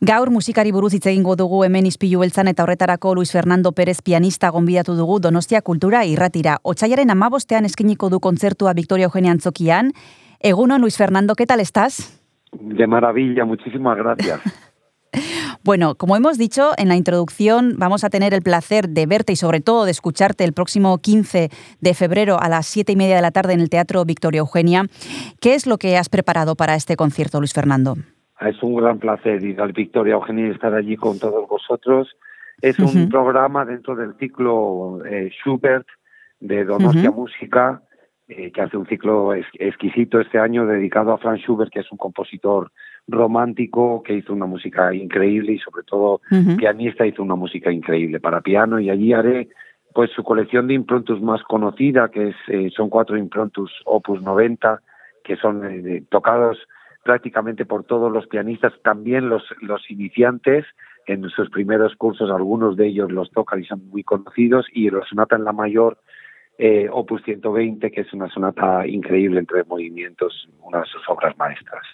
Gaur musikari buruz hitz egingo dugu hemen izpilu beltzan eta horretarako Luis Fernando Pérez pianista gonbidatu dugu Donostia Kultura irratira. Otsaiaren amabostean eskiniko du kontzertua Victoria Eugenia Antzokian. Egunon, Luis Fernando, ¿qué tal estás? De maravilla, muchísimas gracias. Bueno, como hemos dicho en la introducción, vamos a tener el placer de verte y sobre todo de escucharte el próximo 15 de febrero a las 7 y media de la tarde en el Teatro Victoria Eugenia. ¿Qué es lo que has preparado para este concierto, Luis Fernando? Es un gran placer ir al Victoria Eugenia y estar allí con todos vosotros. Es un programa dentro del ciclo eh, Schubert de Donostia Ujú. Música, eh, que hace un ciclo ex- exquisito este año dedicado a Franz Schubert, que es un compositor romántico que hizo una música increíble y sobre todo pianista hizo una música increíble para piano y allí haré pues su colección de improntus más conocida que es eh, son cuatro improntus opus 90 que son eh, tocados prácticamente por todos los pianistas también los los iniciantes en sus primeros cursos algunos de ellos los tocan y son muy conocidos y la sonata en la mayor eh, opus 120 que es una sonata increíble entre movimientos una de sus obras maestras.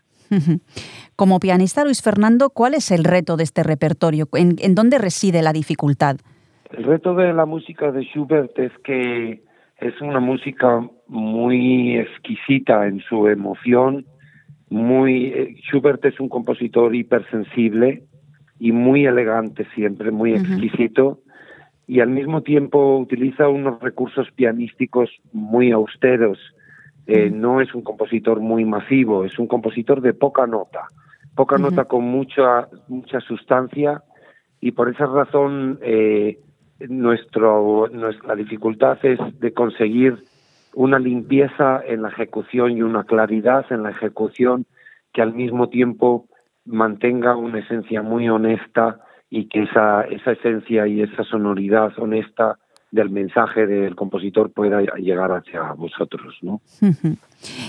Como pianista, Luis Fernando, ¿cuál es el reto de este repertorio? ¿En, en dónde reside la dificultad? El reto de la música de Schubert es que es una música muy exquisita en su emoción, muy eh, Schubert es un compositor hipersensible y muy elegante siempre, muy exquisito y al mismo tiempo utiliza unos recursos pianísticos muy austeros. Eh, no es un compositor muy masivo, es un compositor de poca nota, poca nota con mucha mucha sustancia y por esa razón eh, nuestro nuestra dificultad es de conseguir una limpieza en la ejecución y una claridad en la ejecución que al mismo tiempo mantenga una esencia muy honesta y que esa esa esencia y esa sonoridad honesta del mensaje del compositor pueda llegar hacia vosotros, ¿no?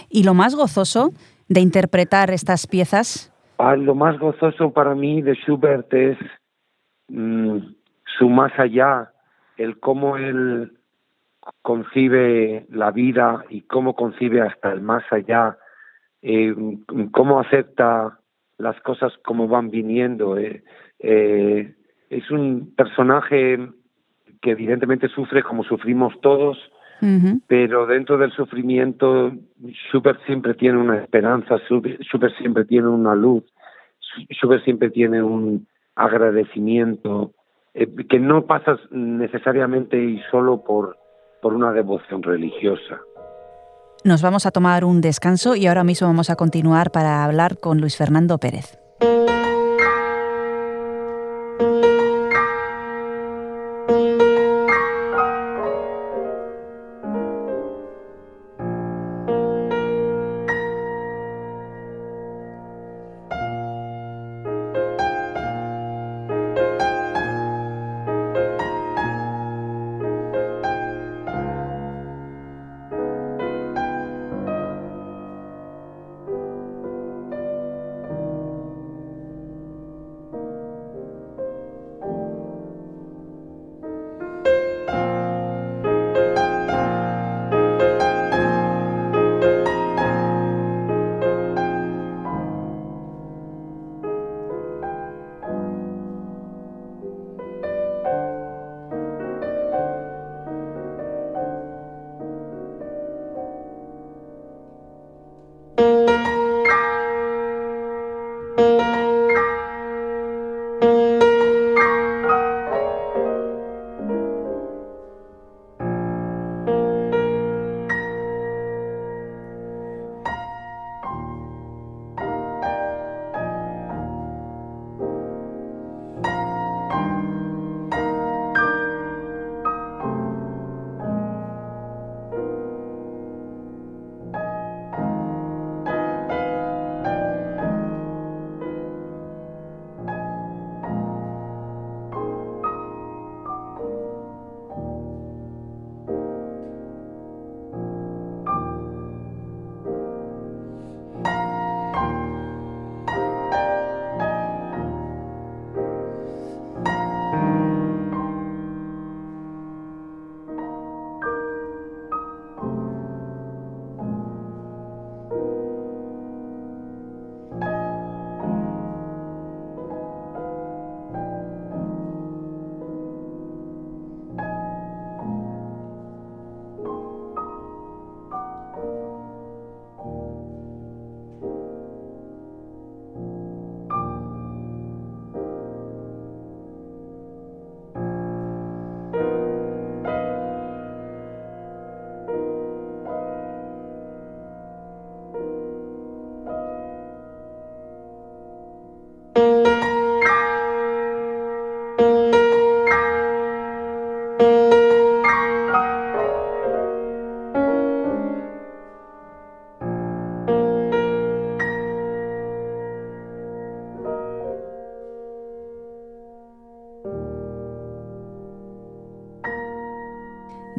¿Y lo más gozoso de interpretar estas piezas? Ah, lo más gozoso para mí de Schubert es mm, su más allá, el cómo él concibe la vida y cómo concibe hasta el más allá, eh, cómo acepta las cosas como van viniendo. eh. Eh, es un personaje que evidentemente sufre como sufrimos todos, Ujú. pero dentro del sufrimiento Schubert siempre tiene una esperanza, Schubert siempre tiene una luz, Schubert siempre tiene un agradecimiento eh, que no pasa necesariamente y solo por, por una devoción religiosa. Nos vamos a tomar un descanso y ahora mismo vamos a continuar para hablar con Luis Fernando Pérez.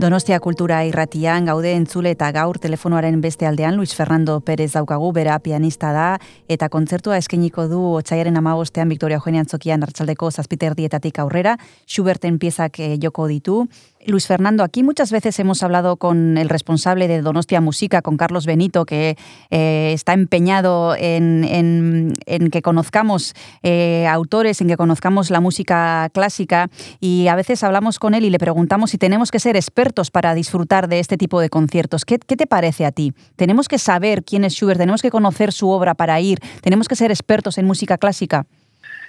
Donostia Kultura irratian gaude entzule eta gaur telefonoaren beste aldean Luis Fernando Pérez daukagu, bera pianista da, eta kontzertua eskeniko du otxaiaren amagostean Victoria Eugenia Antzokian hartzaldeko zazpiterdietatik aurrera, Schuberten piezak eh, joko ditu, Luis Fernando, aquí muchas veces hemos hablado con el responsable de Donostia Música, con Carlos Benito, que eh, está empeñado en, que conozcamos eh, autores, en que conozcamos la música clásica, y a veces hablamos con él y le preguntamos si tenemos que ser expertos para disfrutar de este tipo de conciertos. ¿Qué, te parece a ti? ¿Tenemos que saber quién es Schubert? ¿Tenemos que conocer su obra para ir? ¿Tenemos que ser expertos en música clásica?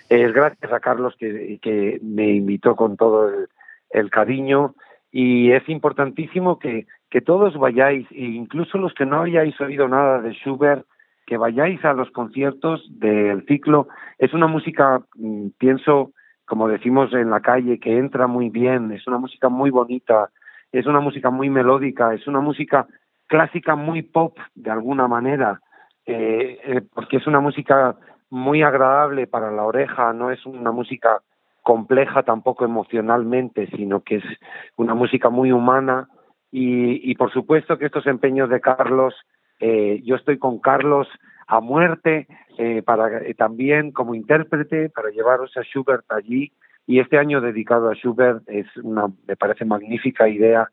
Es gracias a Carlos que, me invitó con todo el cariño y es importantísimo que, que todos vayáis, e incluso los que no hayáis oído nada de Schubert, que vayáis a los conciertos del ciclo. Es una música, mm, pienso, como decimos en la calle, que entra muy bien, es una música muy bonita, es una música muy melódica, es una música clásica muy pop de alguna manera, eh, eh, porque es una música muy agradable para la oreja, no es una música compleja tampoco emocionalmente, sino que es una música muy humana. Y, por supuesto que estos empeños de Carlos, eh, yo estoy con Carlos a muerte eh, para eh, también como intérprete para llevaros a Schubert allí. Y este año dedicado a Schubert es una me parece magnífica idea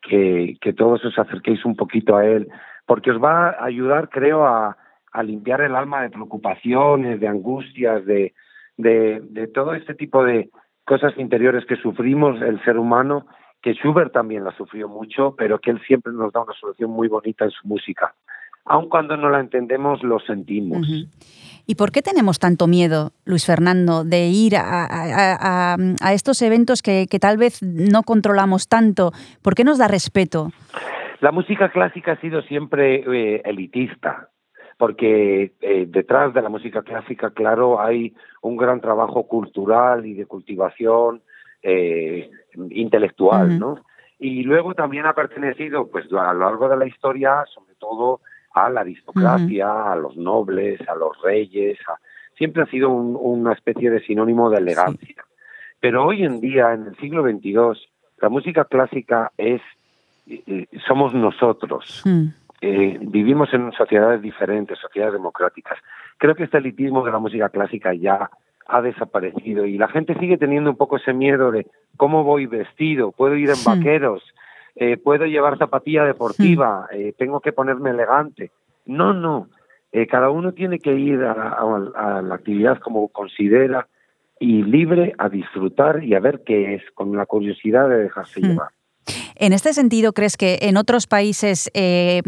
que, todos os acerquéis un poquito a él porque os va a ayudar creo a limpiar el alma de preocupaciones de angustias de, de, de todo este tipo de cosas interiores que sufrimos el ser humano, que Schubert también la sufrió mucho, pero que él siempre nos da una solución muy bonita en su música. Aun cuando no la entendemos, lo sentimos. ¿Y por qué tenemos tanto miedo, Luis Fernando, de ir a, a, a, estos eventos que, que, tal vez no controlamos tanto? ¿Por qué nos da respeto? La música clásica ha sido siempre eh, elitista porque eh, detrás de la música clásica, claro, hay un gran trabajo cultural y de cultivación eh, intelectual, uh -huh. ¿no? Y luego también ha pertenecido, pues a lo largo de la historia, sobre todo a la aristocracia, uh -huh. a los nobles, a los reyes, a... siempre ha sido un, una especie de sinónimo de elegancia. Sí. Pero hoy en día, en el siglo XXII, la música clásica es, eh, somos nosotros. Uh -huh eh, vivimos en sociedades diferentes, sociedades democráticas. Creo que este elitismo de la música clásica ya ha desaparecido y la gente sigue teniendo un poco ese miedo de cómo voy vestido, puedo ir en sí. vaqueros, eh, puedo llevar zapatilla deportiva, sí. eh, tengo que ponerme elegante. No, no, eh, cada uno tiene que ir a, a, a, la actividad como considera y libre a disfrutar y a ver qué es, con la curiosidad de dejarse llevar. En este sentido, ¿crees que en otros países eh,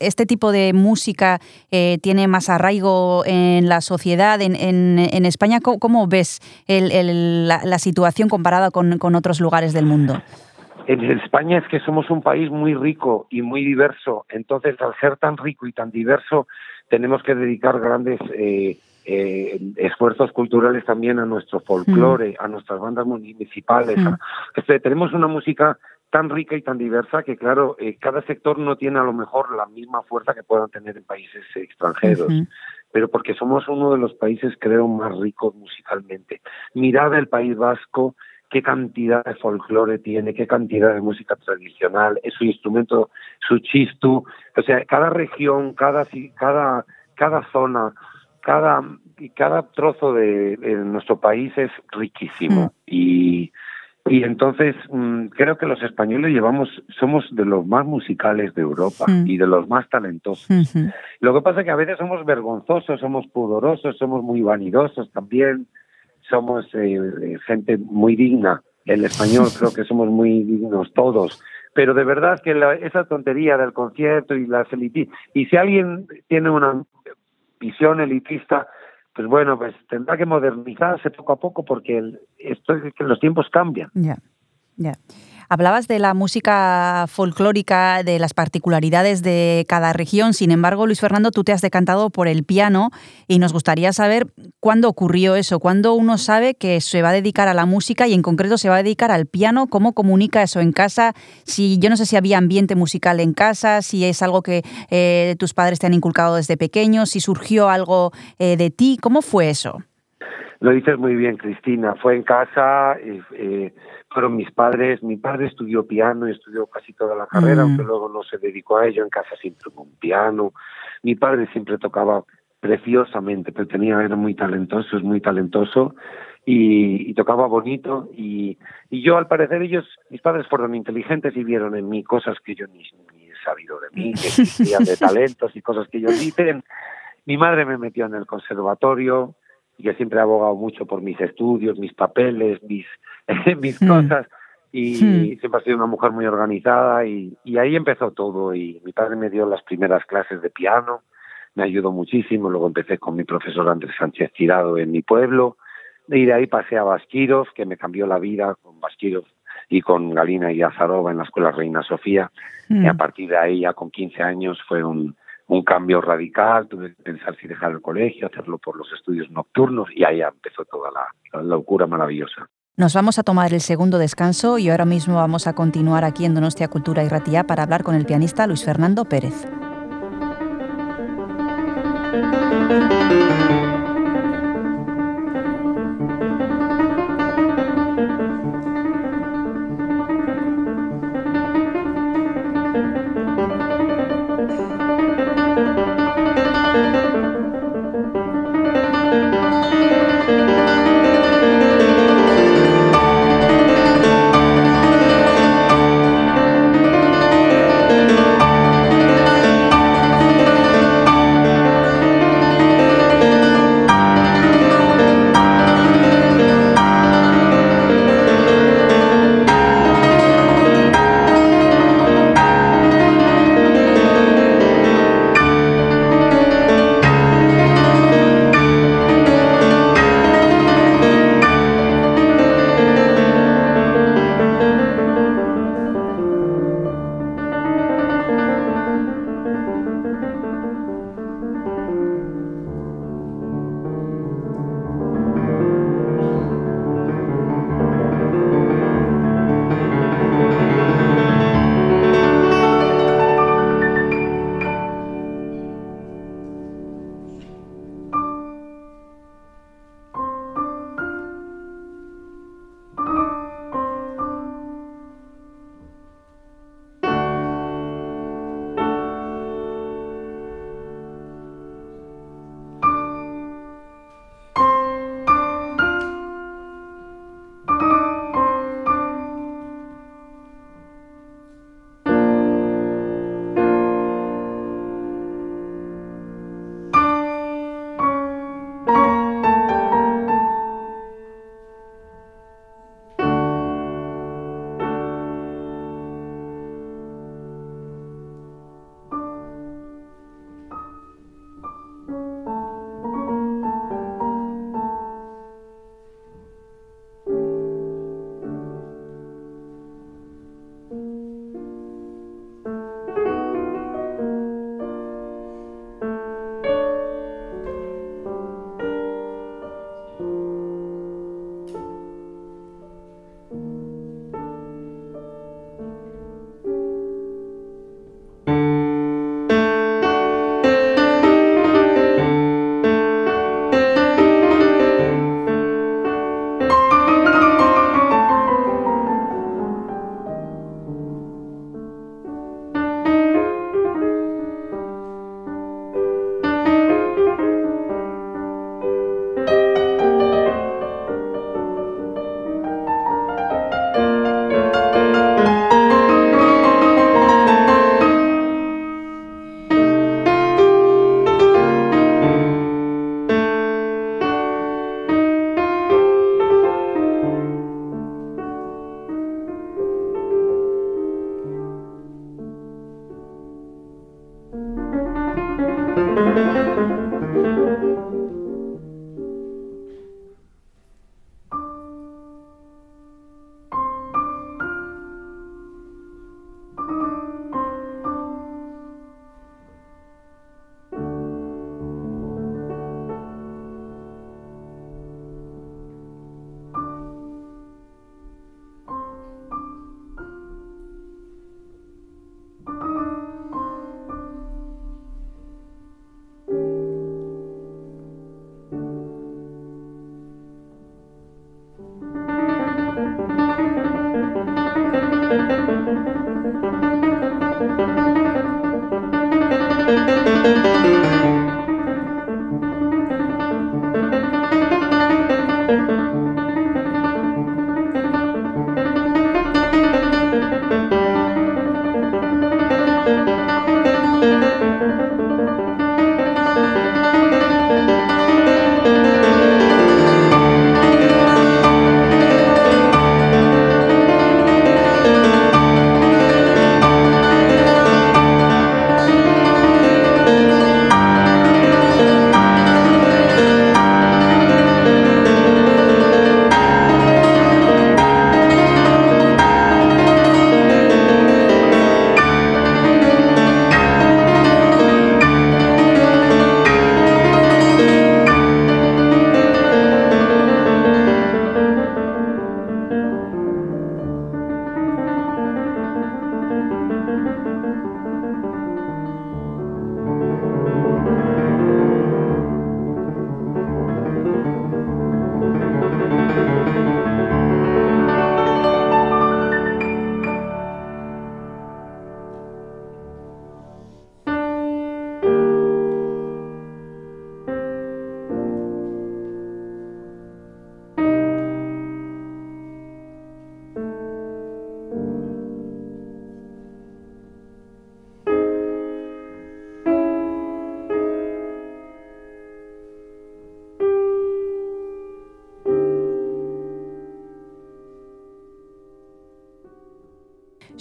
este tipo de música eh, tiene más arraigo en la sociedad? En, España, ¿cómo, ves el, la, situación comparada con, con, otros lugares del mundo? En España es que somos un país muy rico y muy diverso. Entonces, al ser tan rico y tan diverso, tenemos que dedicar grandes eh, eh, esfuerzos culturales también a nuestro folclore, mm. a nuestras bandas municipales. Mm. A, este, tenemos una música tan rica y tan diversa que, claro, eh, cada sector no tiene a lo mejor la misma fuerza que puedan tener en países extranjeros. Uh -huh. Pero porque somos uno de los países, creo, más ricos musicalmente. Mirad el País Vasco, qué cantidad de folclore tiene, qué cantidad de música tradicional, es su instrumento, su chistu. O sea, cada región, cada, cada, cada zona, cada, cada trozo de, de nuestro país es riquísimo. Mm. Y, y entonces mmm, creo que los españoles llevamos, somos de los más musicales de Europa mm. y de los más talentosos. Mm -hmm. Lo que pasa es que a veces somos vergonzosos, somos pudorosos, somos muy vanidosos también, somos eh, gente muy digna. El español creo que somos muy dignos todos. Pero de verdad que la, esa tontería del concierto y las elitistas, y si alguien tiene una visión elitista, pues bueno, pues tendrá que modernizarse poco a poco porque el, esto los tiempos cambian. Ya, ya. Hablabas de la música folclórica, de las particularidades de cada región. Sin embargo, Luis Fernando, tú te has decantado por el piano y nos gustaría saber cuándo ocurrió eso, cuándo uno sabe que se va a dedicar a la música y en concreto se va a dedicar al piano, cómo comunica eso en casa, si yo no sé si había ambiente musical en casa, si es algo que eh, tus padres te han inculcado desde pequeño, si surgió algo eh, de ti, ¿cómo fue eso? Lo dices muy bien, Cristina. Fue en casa, eh, fueron mis padres. Mi padre estudió piano y estudió casi toda la carrera, Mm. aunque luego no se dedicó a ello. En casa siempre hubo un piano. Mi padre siempre tocaba preciosamente, pero tenía, era muy talentoso, es muy talentoso y, y tocaba bonito. Y, y yo, al parecer, ellos, mis padres fueron inteligentes y vieron en mí cosas que yo ni, ni he sabido de mí, que existían de talentos y cosas que ellos dicen. Mi madre me metió en el conservatorio y que siempre he abogado mucho por mis estudios, mis papeles, mis, mis Mm. cosas. Y Hmm. siempre ha sido una mujer muy organizada y, y ahí empezó todo. Y mi padre me dio las primeras clases de piano, me ayudó muchísimo. Luego empecé con mi profesor Andrés Sánchez Tirado en mi pueblo. Y de ahí pasé a Basquirov, que me cambió la vida con Basquirov y con Galina y Azarova en la Escuela Reina Sofía. Mm. Y a partir de ahí, ya con 15 años, fue un, un cambio radical. Tuve que pensar si dejar el colegio, hacerlo por los estudios nocturnos. Y ahí empezó toda la, la locura maravillosa. Nos vamos a tomar el segundo descanso y ahora mismo vamos a continuar aquí en Donostia Cultura y Ratía para hablar con el pianista Luis Fernando Pérez.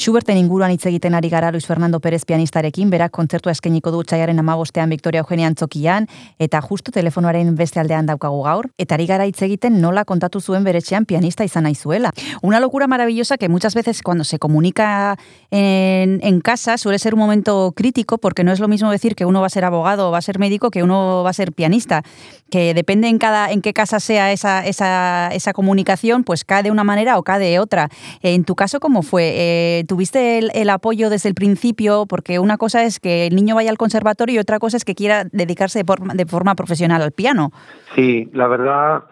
Schuberten inguruan hitz egiten ari gara Luis Fernando Pérez pianistarekin, berak kontzertua eskeniko du txaiaren amabostean Victoria Eugenia Antzokian, eta justu telefonoaren beste aldean daukagu gaur, eta ari gara hitz egiten nola kontatu zuen beretxean pianista izan naizuela. Una locura maravillosa que muchas veces cuando se comunica en, en casa suele ser un momento crítico, porque no es lo mismo decir que uno va a ser abogado o va a ser médico que uno va a ser pianista, que depende en cada en qué casa sea esa, esa, esa comunicación, pues cae de una manera o cae de otra. En tu caso, ¿cómo fue? Eh, ¿Tuviste el, el, apoyo desde el principio? Porque una cosa es que el niño vaya al conservatorio y otra cosa es que quiera dedicarse de forma, de forma profesional al piano. Sí, la verdad,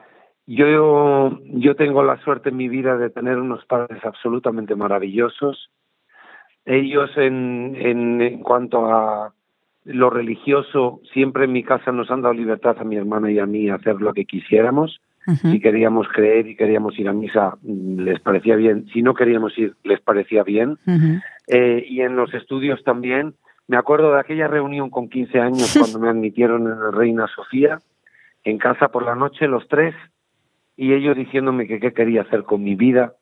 yo, yo tengo la suerte en mi vida de tener unos padres absolutamente maravillosos. Ellos en, en, en cuanto a lo religioso, siempre en mi casa nos han dado libertad a mi hermana y a mí a hacer lo que quisiéramos. Uh -huh. Si queríamos creer y queríamos ir a misa, les parecía bien. Si no queríamos ir, les parecía bien. Uh -huh. eh, y en los estudios también. Me acuerdo de aquella reunión con 15 años cuando me admitieron en la Reina Sofía, en casa por la noche, los tres, y ellos diciéndome que qué quería hacer con mi vida.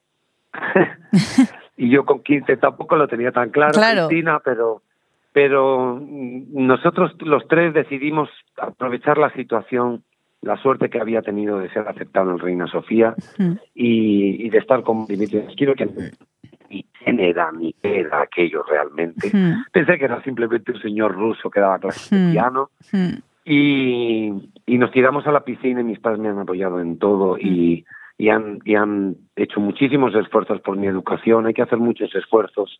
y yo con 15 tampoco lo tenía tan claro, claro. Cristina, pero pero nosotros los tres decidimos aprovechar la situación, la suerte que había tenido de ser aceptado en Reina Sofía Mm. y, y de estar con Dimitrios. Quiero que ni quién era ni qué era aquello realmente. Mm. Pensé que era simplemente un señor ruso que daba clases de Mm. piano Mm. y, y nos tiramos a la piscina y mis padres me han apoyado en todo y, y, han, y han hecho muchísimos esfuerzos por mi educación. Hay que hacer muchos esfuerzos.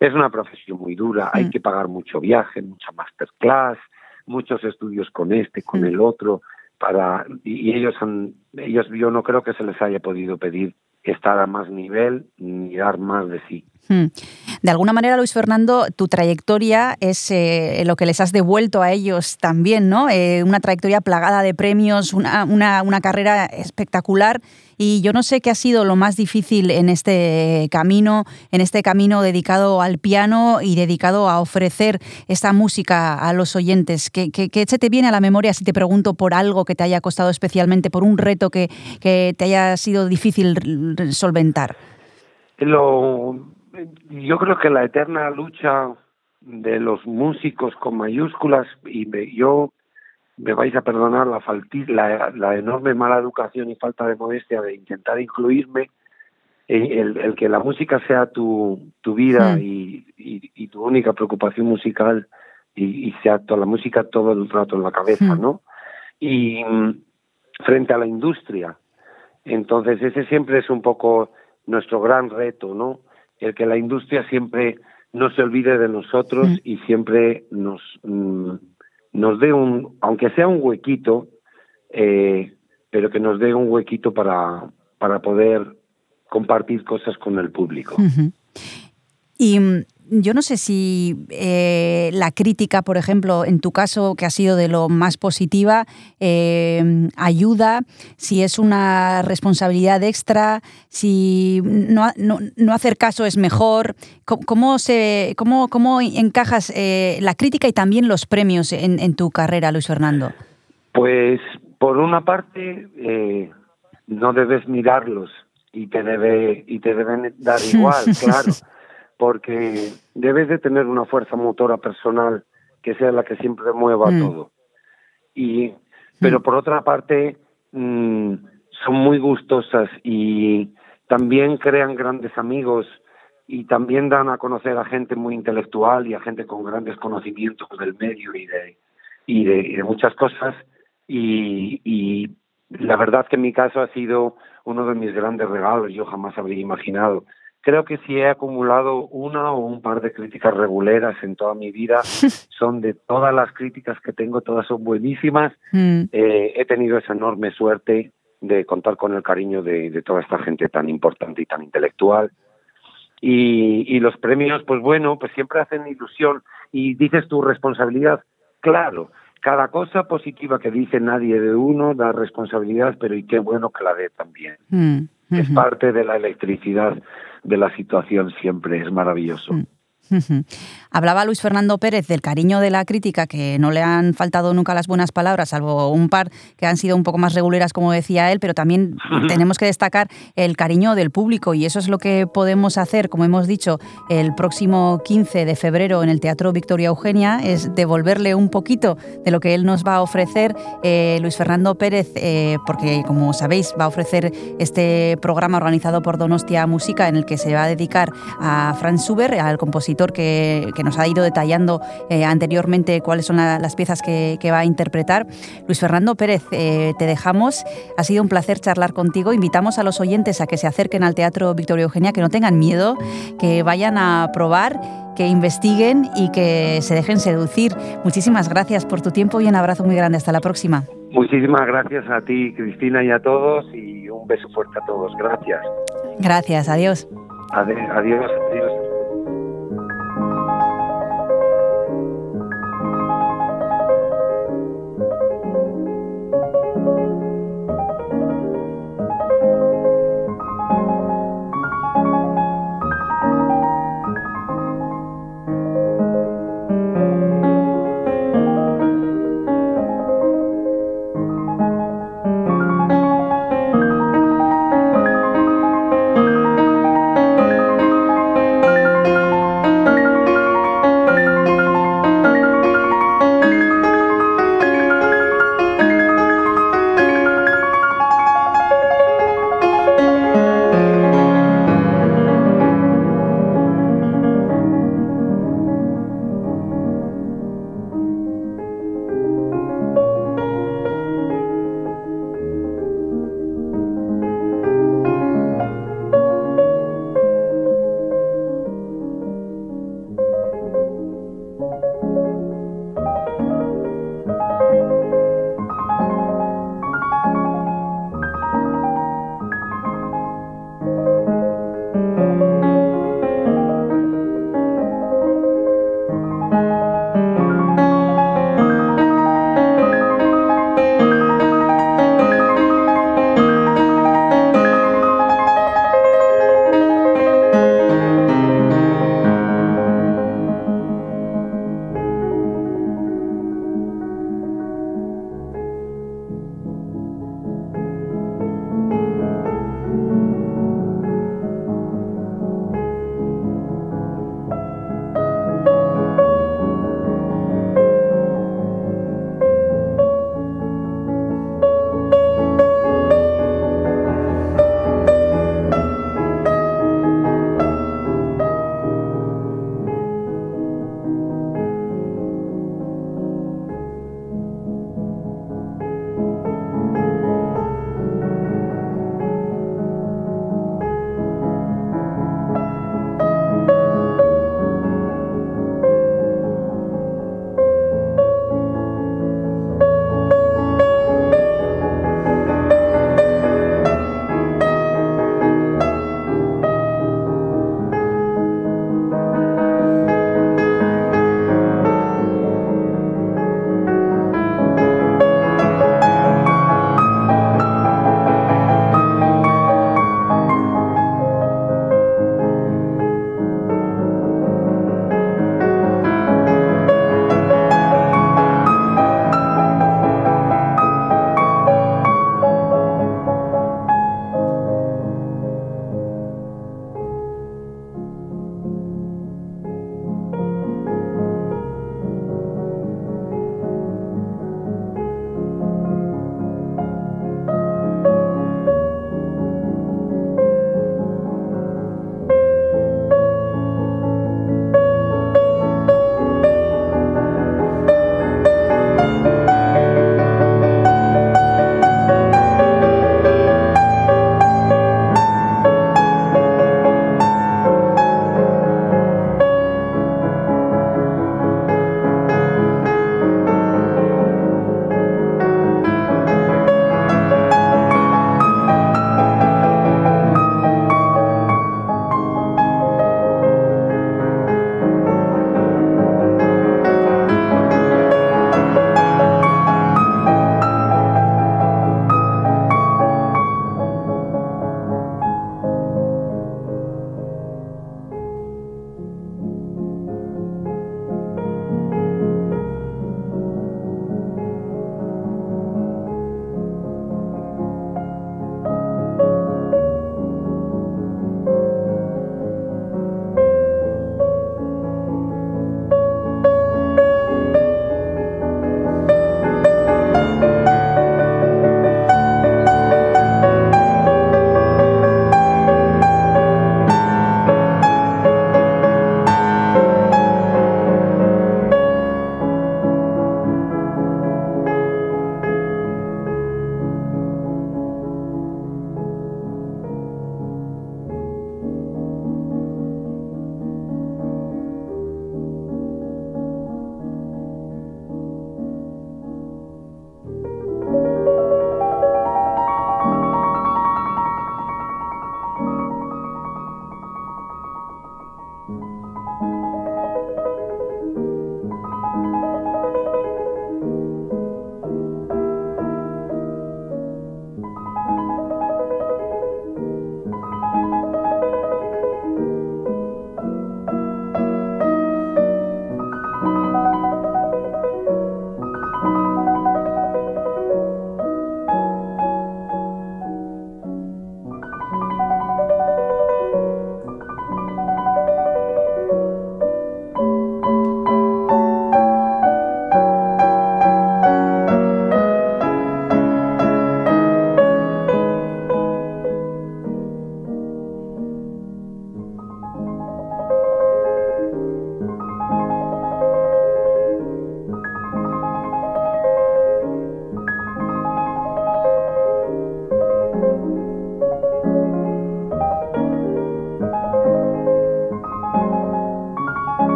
Es una profesión muy dura, hay que pagar mucho viaje, mucha masterclass, muchos estudios con este, con el otro, para y, ellos han, ellos yo no creo que se les haya podido pedir estar a más nivel ni dar más de sí. Hmm. De alguna manera, Luis Fernando, tu trayectoria es eh, lo que les has devuelto a ellos también, ¿no? Eh, una trayectoria plagada de premios, una, una, una, carrera espectacular. Y yo no sé qué ha sido lo más difícil en este camino, en este camino dedicado al piano y dedicado a ofrecer esta música a los oyentes. ¿Qué, qué, se te viene a la memoria si te pregunto por algo que te haya costado especialmente, por un reto que, que te haya sido difícil solventar? Lo, yo creo que la eterna lucha de los músicos con mayúsculas y me, yo me vais a perdonar la, falti, la, la, enorme mala educación y falta de modestia de intentar incluirme el, el que la música sea tu, tu vida mm. y, y, y, tu única preocupación musical y, y, sea toda la música todo el rato en la cabeza, mm. ¿no? Y frente a la industria. Entonces ese siempre es un poco nuestro gran reto, ¿no? El que la industria siempre no se olvide de nosotros mm. y siempre nos, mm, nos dé un, aunque sea un huequito, eh, pero que nos dé un huequito para, para poder compartir cosas con el público. Uh -huh. Y mm, yo no sé si eh, la crítica, por ejemplo, en tu caso, que ha sido de lo más positiva, eh, ayuda, si es una responsabilidad extra, si no, no, no hacer caso es mejor. ¿Cómo, se, cómo, cómo encajas eh, la crítica y también los premios en, en, tu carrera, Luis Fernando? Pues, por una parte, eh, no debes mirarlos y te, debe, y te deben dar igual, claro porque debes de tener una fuerza motora personal que sea la que siempre mueva mm. todo. Y, pero mm. por otra parte, mmm, son muy gustosas y también crean grandes amigos y también dan a conocer a gente muy intelectual y a gente con grandes conocimientos del medio y de, y de, y de muchas cosas. Y, y la verdad que en mi caso ha sido uno de mis grandes regalos, yo jamás habría imaginado creo que si he acumulado una o un par de críticas reguleras en toda mi vida, son de todas las críticas que tengo, todas son buenísimas. Mm. Eh, he tenido esa enorme suerte de contar con el cariño de, de, toda esta gente tan importante y tan intelectual. Y, y los premios, pues bueno, pues siempre hacen ilusión. Y dices tu responsabilidad, claro, cada cosa positiva que dice nadie de uno da responsabilidad, pero y qué bueno que la dé también. Mm. Es parte de la electricidad de la situación siempre, es maravilloso. Hablaba Luis Fernando Pérez del cariño de la crítica, que no le han faltado nunca las buenas palabras, salvo un par que han sido un poco más reguleras, como decía él, pero también tenemos que destacar el cariño del público y eso es lo que podemos hacer, como hemos dicho, el próximo 15 de febrero en el Teatro Victoria Eugenia, es devolverle un poquito de lo que él nos va a ofrecer. Eh, Luis Fernando Pérez, eh, porque como sabéis, va a ofrecer este programa organizado por Donostia Música en el que se va a dedicar a Franz Schubert, al compositor que, que nos ha ido detallando eh, anteriormente cuáles son la, las piezas que, que, va a interpretar. Luis Fernando Pérez, eh, te dejamos. Ha sido un placer charlar contigo. Invitamos a los oyentes a que se acerquen al Teatro Victoria Eugenia, que no tengan miedo, que vayan a probar que investiguen y que se dejen seducir. Muchísimas gracias por tu tiempo y un abrazo muy grande. Hasta la próxima. Muchísimas gracias a ti, Cristina, y a todos, y un beso fuerte a todos. Gracias. Gracias, adiós. Adiós, adiós. adiós.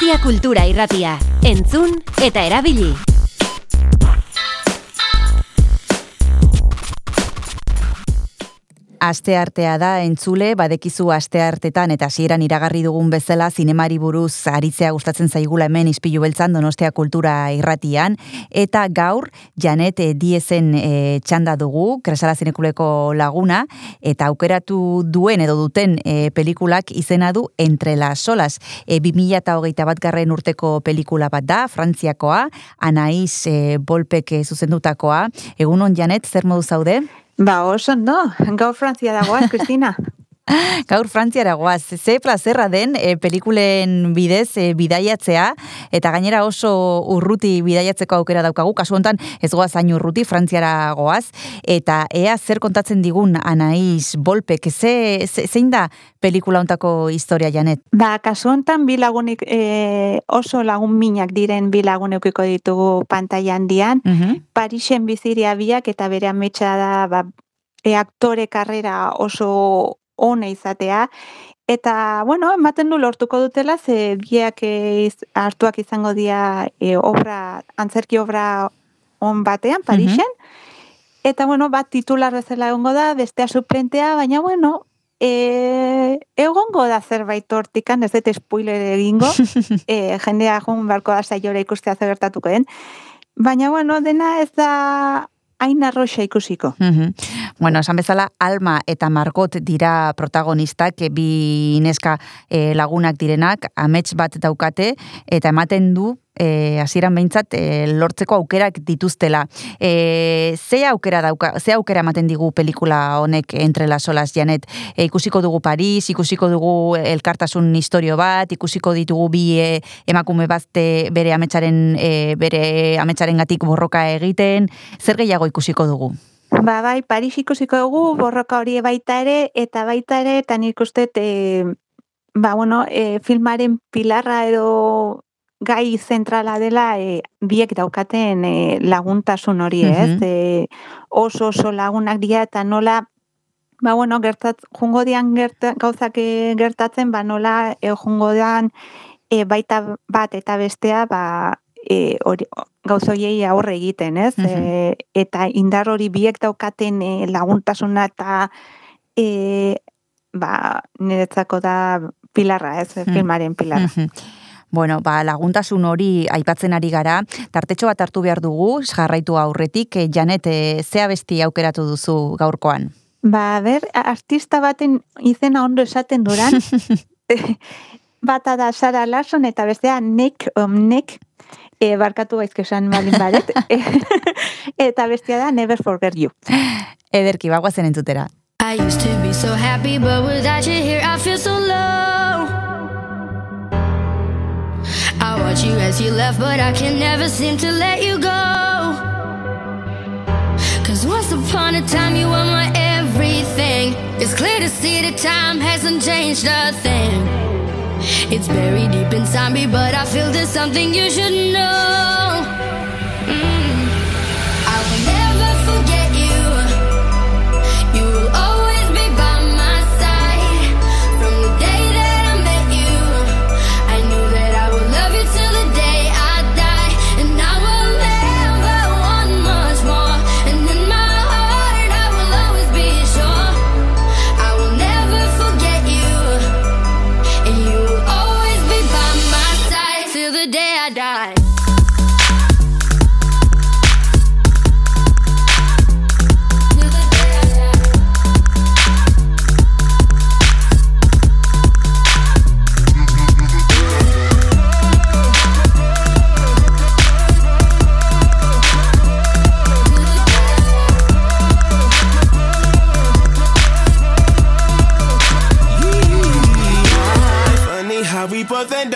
Donostia Kultura Irratia. Entzun eta erabili. Aste artea da entzule, badekizu aste eta hasieran iragarri dugun bezala zinemari buruz aritzea gustatzen zaigula hemen ispilu beltzan Donostia Kultura Irratian eta gaur Janet Diezen e, txanda dugu, Kresala Zinekuleko laguna eta aukeratu duen edo duten e, pelikulak izena du Entre las Solas. E, 2008 bat garren urteko pelikula bat da, Frantziakoa, Anaiz e, Bolpek zuzendutakoa. Egunon Janet, zer modu zaude? Ba, oso, no, gaur Frantzia dagoaz, Kristina. Gaur Frantziara goaz, ze plazerra den e, pelikulen bidez e, bidaiatzea, eta gainera oso urruti bidaiatzeko aukera daukagu, kasu hontan ez goaz hain urruti Frantziara goaz, eta ea zer kontatzen digun Anaiz Bolpek, ze, ze, zein da pelikula hontako historia janet? Ba, kasu hontan bi lagunik e, oso lagun minak diren bi lagun eukiko ditugu pantailan dian, Parixen biziria biak eta bere ametsa da ba, e, aktore karrera oso ona izatea. Eta, bueno, ematen du lortuko dutela, ze biak iz, hartuak izango dira e, obra, antzerki obra on batean, Parisen. Eta, bueno, bat titular bezala egongo da, bestea suplentea, baina, bueno, e, egongo da zerbait hortikan, ez dut spoiler egingo, e, jendea joan barko da saiora ikustea zer gertatuko den. Baina, bueno, dena ez da hain arroxa ikusiko. Mhm. Bueno, esan bezala, Alma eta Margot dira protagonistak, bi neska e, lagunak direnak, amets bat daukate, eta ematen du, e, hasieran behintzat, e, lortzeko aukerak dituztela. E, ze aukera dauka, ze aukera ematen digu pelikula honek entre las olas, Janet? E, ikusiko dugu Paris, ikusiko dugu elkartasun historio bat, ikusiko ditugu bi e, emakume bazte bere ametsaren, e, bere ametsaren gatik borroka egiten, zer gehiago ikusiko dugu? Ba, bai, Paris ikusiko dugu, borroka hori baita ere, eta baita ere, eta nik uste, e, ba, bueno, e, filmaren pilarra edo gai zentrala dela e, biek daukaten e, laguntasun hori, ez? Mhm. E, oso oso lagunak dira eta nola ba bueno, gertat jungo dian gerta, gauzak e, gertatzen, ba nola e, jungo dian e, baita bat eta bestea, ba e, hori gauz horiei aurre egiten, ez? E, eta indar hori biek daukaten e, laguntasuna eta e, ba niretzako da pilarra, ez? Mm. Filmaren pilarra. Mhm. Bueno, ba, laguntasun hori aipatzen ari gara, tartetxo bat hartu behar dugu, jarraitu aurretik, eh, Janet, eh, zea besti aukeratu duzu gaurkoan? Ba, ber, artista baten izena ondo esaten duran, bata da Sara Larson eta bestea Nick, um, Nick, e, barkatu gaizke esan balin baret, eta bestea da Never Forget You. Ederki, bagoazen entzutera. I used to be so happy, but without you here, I feel so low. I watch you as you left, but I can never seem to let you go. Cause once upon a time, you were my everything. It's clear to see that time hasn't changed a thing. It's buried deep inside me, but I feel there's something you should know.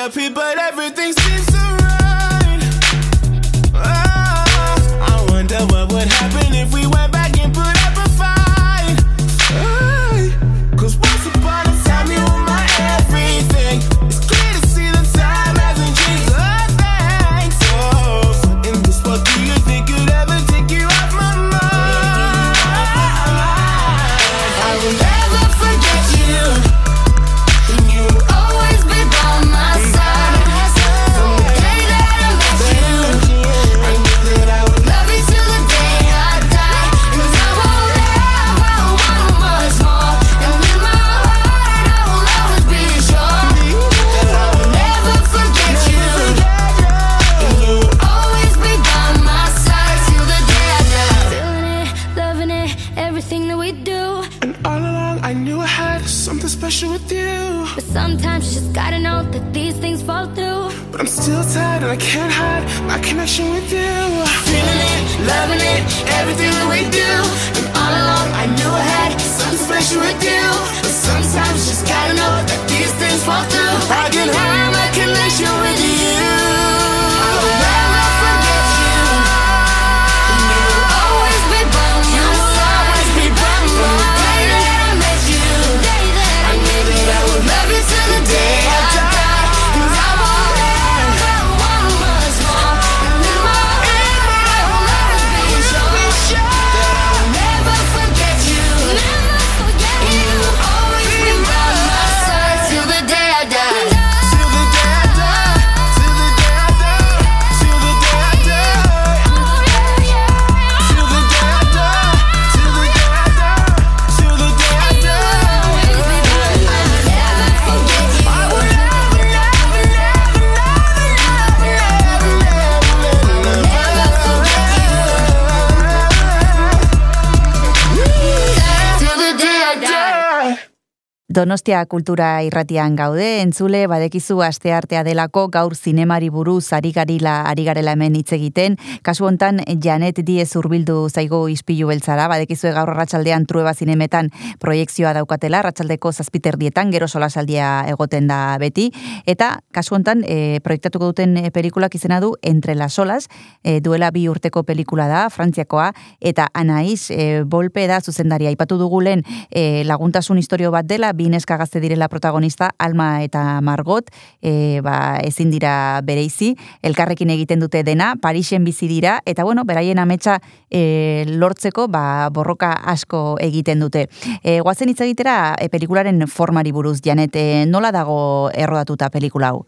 happy, but I Donostia kultura irratian gaude, entzule badekizu asteartea delako gaur zinemari buruz ari garila ari garela hemen hitz egiten. Kasu hontan Janet Diez hurbildu zaigo ispilu beltzara, badekizu gaur arratsaldean trueba zinemetan proiekzioa daukatela, arratsaldeko zazpiterdietan gero solasaldia egoten da beti eta kasu hontan e, proiektatuko duten pelikulak izena du Entre las olas, e, duela bi urteko pelikula da, Frantziakoa eta Anaiz e, Bolpe da zuzendaria aipatu dugu lehen e, laguntasun historio bat dela, bi neska gazte direla protagonista, Alma eta Margot, e, ba, ezin dira bereizi, elkarrekin egiten dute dena, Parisen bizi dira, eta bueno, beraien ametsa e, lortzeko, ba, borroka asko egiten dute. E, guazen hitz egitera, e, pelikularen formari buruz, Janet, e, nola dago errodatuta pelikula hau?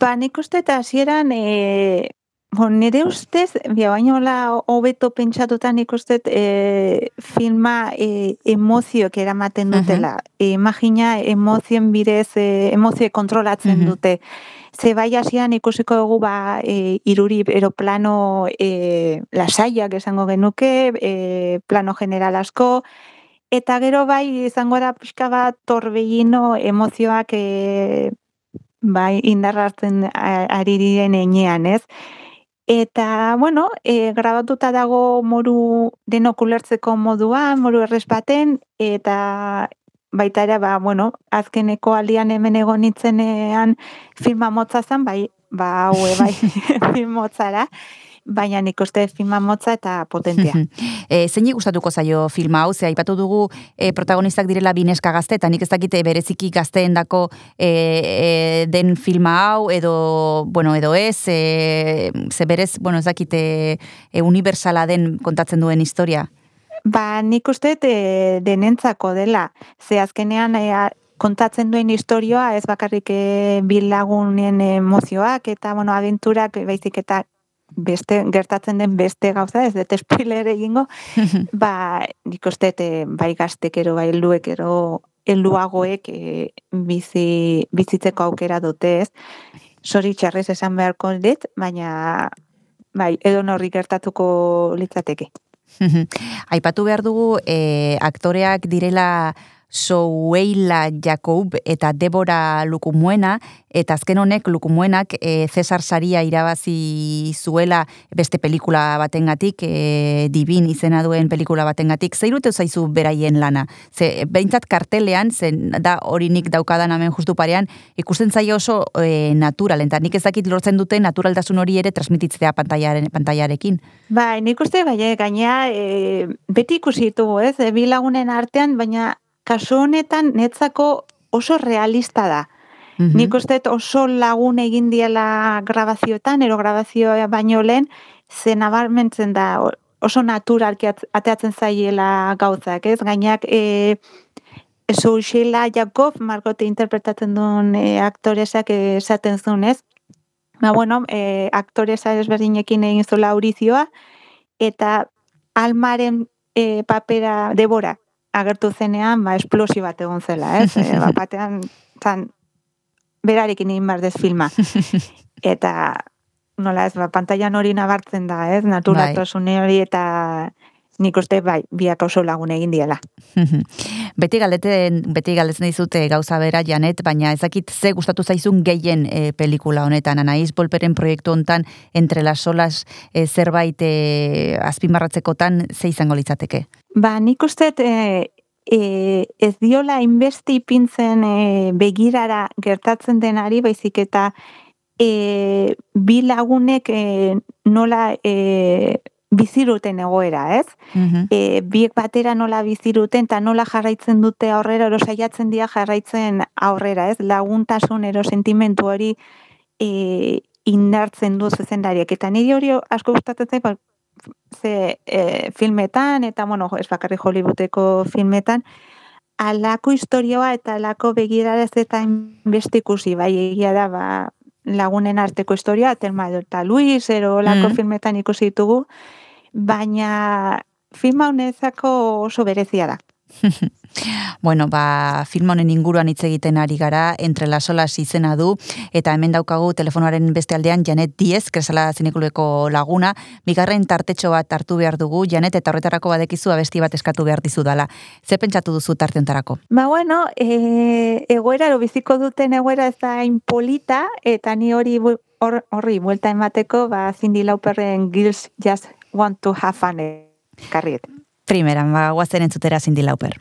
Ba, nik uste eta hasieran e, bon, nire ustez, bia baino la hobeto pentsatuta nik uste e, filma e, emozioak eramaten dutela. E, imagina emozioen bidez, e, emozioek kontrolatzen dute. Ze bai hasian ikusiko dugu ba, e, iruri eroplano e, lasaiak esango genuke, e, plano general asko, eta gero bai izango da pixka bat torbellino emozioak e, bai indarrartzen a- ari diren enean, ez? Eta, bueno, e, grabatuta dago moru denok ulertzeko moduan, moru errez baten, eta baita ere, ba, bueno, azkeneko aldian hemen egon nintzenean filma motza zen, bai, ba, haue, bai, film motzara, baina nik uste filma motza eta potentia. E, zein gustatuko zaio filma hau, ze aipatu dugu e, protagonistak direla bineska gazte, eta nik ez dakite bereziki gazteendako e, e, den filma hau, edo, bueno, edo ez, e, ze berez, bueno, ez dakite e, universala den kontatzen duen historia. Ba, nik uste e, denentzako dela. Ze azkenean e, kontatzen duen historioa ez bakarrik e, bilagunen emozioak eta bueno, abenturak baizik eta beste gertatzen den beste gauza, ez dut spoiler egingo, ba, nik uste bai gaztekero, bai helduekero, helduagoek e, bizi, bizitzeko aukera dute ez. Sori txarrez esan beharko dit, baina bai, edo norri gertatuko litzateke. Aipatu behar dugu e, aktoreak direla Soueila Jacob eta Debora Lukumuena, eta azken honek Lukumuenak e, Cesar Saria irabazi zuela beste pelikula batengatik, e, Divin izena duen pelikula batengatik. Zeirute zaizu beraien lana? Ze, behintzat kartelean, zen da hori nik daukadan hemen justu parean, ikusten zaio oso e, natural, eta nik ez dakit lortzen dute naturaltasun hori ere transmititzea pantaiaren, pantaiarekin. Bai, nik uste, bai, gaina e, beti ikusi ditugu, ez? Bi lagunen artean, baina kasu honetan netzako oso realista da. Mhm. Nik uste oso lagun egin diela grabazioetan, ero grabazioa baino lehen, ze nabarmentzen da oso naturalki at- ateatzen zaiela gauzak, ez? Gainak, e, Soushela Jakob, Margote interpretatzen duen e, aktoresak esaten zuen, ez? Ba, bueno, e, aktoresa ezberdinekin egin zula aurizioa, eta almaren e, papera debora agertu zenean, ba, esplosio bat egon zela, ez? E, bat batean, zan, berarekin egin behar dez filma. Eta, nola ez, ba, pantailan hori nabartzen da, ez? Naturaltasun hori eta nik uste bai, biak oso lagun egin diela. beti galdeten, beti galdetzen dizute gauza bera Janet, baina ezakit ze gustatu zaizun gehien e, pelikula honetan. Anaiz Bolperen proiektu hontan entre las solas e, zerbait e, azpimarratzekotan ze izango litzateke. Ba, nik uste e, e, ez diola inbesti ipintzen e, begirara gertatzen denari, baizik eta e, bi lagunek e, nola e, biziruten egoera, ez? E, biek batera nola biziruten eta nola jarraitzen dute aurrera, ero saiatzen dira jarraitzen aurrera, ez? Laguntasun ero sentimentu hori e, indartzen du zuzendariak. Eta niri hori asko gustatzen zait, ba, ze e, filmetan, eta bueno, ez bakarri Hollywoodeko filmetan, alako historioa eta alako begirara ez eta beste ikusi, bai egia da, ba, lagunen arteko historia, Telma eta Luis, ero olako Mm. filmetan ikusi ditugu, baina filma honezako oso berezia da. Bueno, ba, film honen inguruan hitz egiten ari gara, entre las olas izena du, eta hemen daukagu telefonoaren beste aldean Janet Diez, kresala zinekuleko laguna, bigarren tartetxo bat hartu behar dugu, Janet, eta horretarako badekizu abesti bat eskatu behar dizu dala. Ze pentsatu duzu tarte hontarako? Ba, bueno, e, egoera, biziko duten egoera ez da hain polita, eta ni hori horri buelta emateko, ba, Cindy Lauperren Girls Just Want to Have Fun karriet. Primeran, ba, guazen entzutera Cindy Lauper.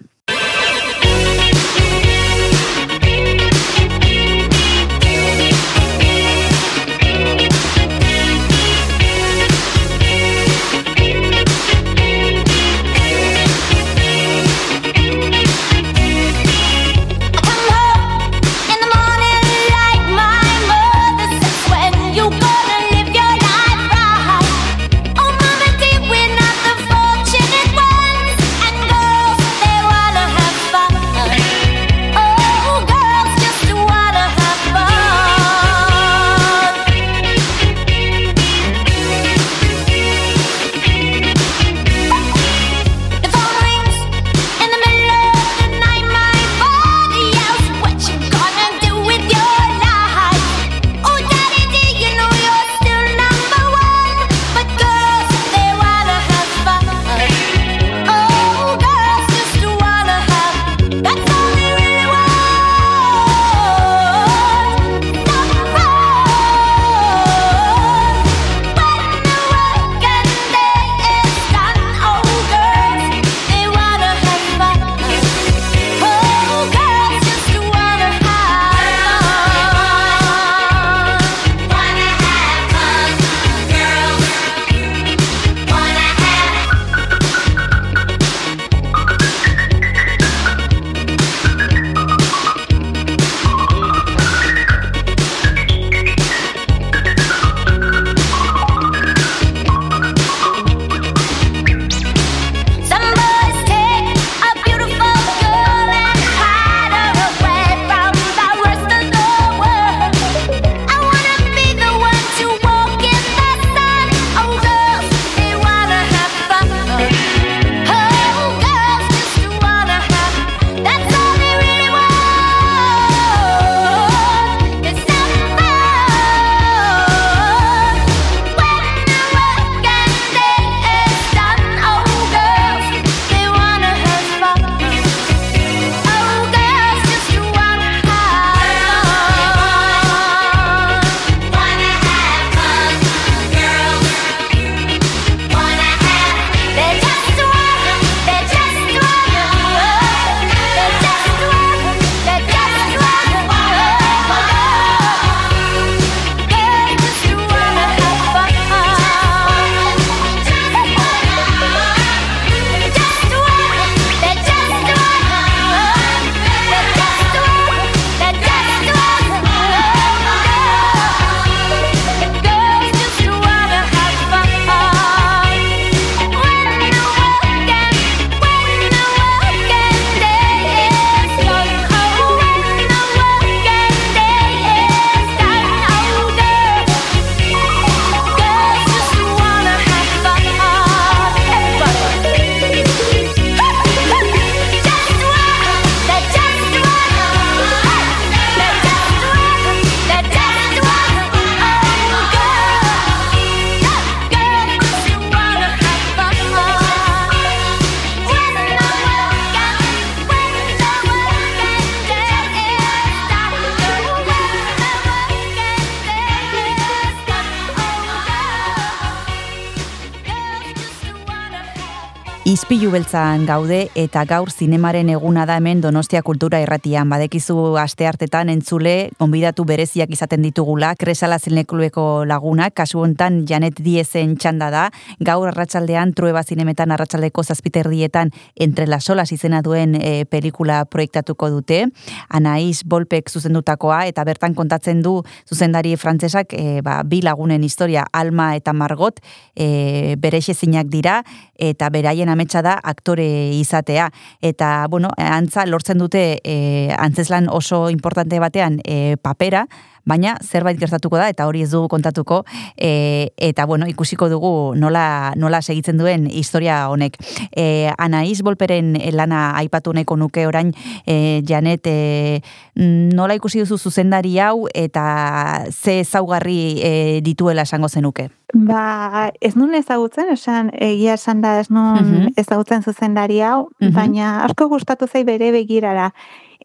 Beltzan gaude eta gaur zinemaren eguna da hemen Donostia Kultura Irratian. Badekizu aste hartetan entzule gonbidatu bereziak izaten ditugula, Kresala Zineklueko lagunak, kasu hontan Janet Diezen txanda da, gaur arratsaldean Trueba Zinemetan arratsaldeko zazpiterdietan entre las olas izena duen e, pelikula proiektatuko dute. Anaiz Bolpek zuzendutakoa eta bertan kontatzen du zuzendari frantsesak e, ba, bi lagunen historia Alma eta Margot e, beresezinak dira eta beraien ametsa da aktore izatea. Eta bueno, antza lortzen dute e, antzeslan oso importante batean e, papera, baina zerbait gertatuko da eta hori ez dugu kontatuko e, eta bueno, ikusiko dugu nola, nola segitzen duen historia honek. E, Anaiz Bolperen lana aipatu nahiko nuke orain e, Janet e, nola ikusi duzu zuzendari hau eta ze zaugarri e, dituela esango zenuke? Ba, ez nun ezagutzen, esan egia esan da ez nun Mhm. ezagutzen zuzendari hau, Mhm. baina asko gustatu zai bere begirara.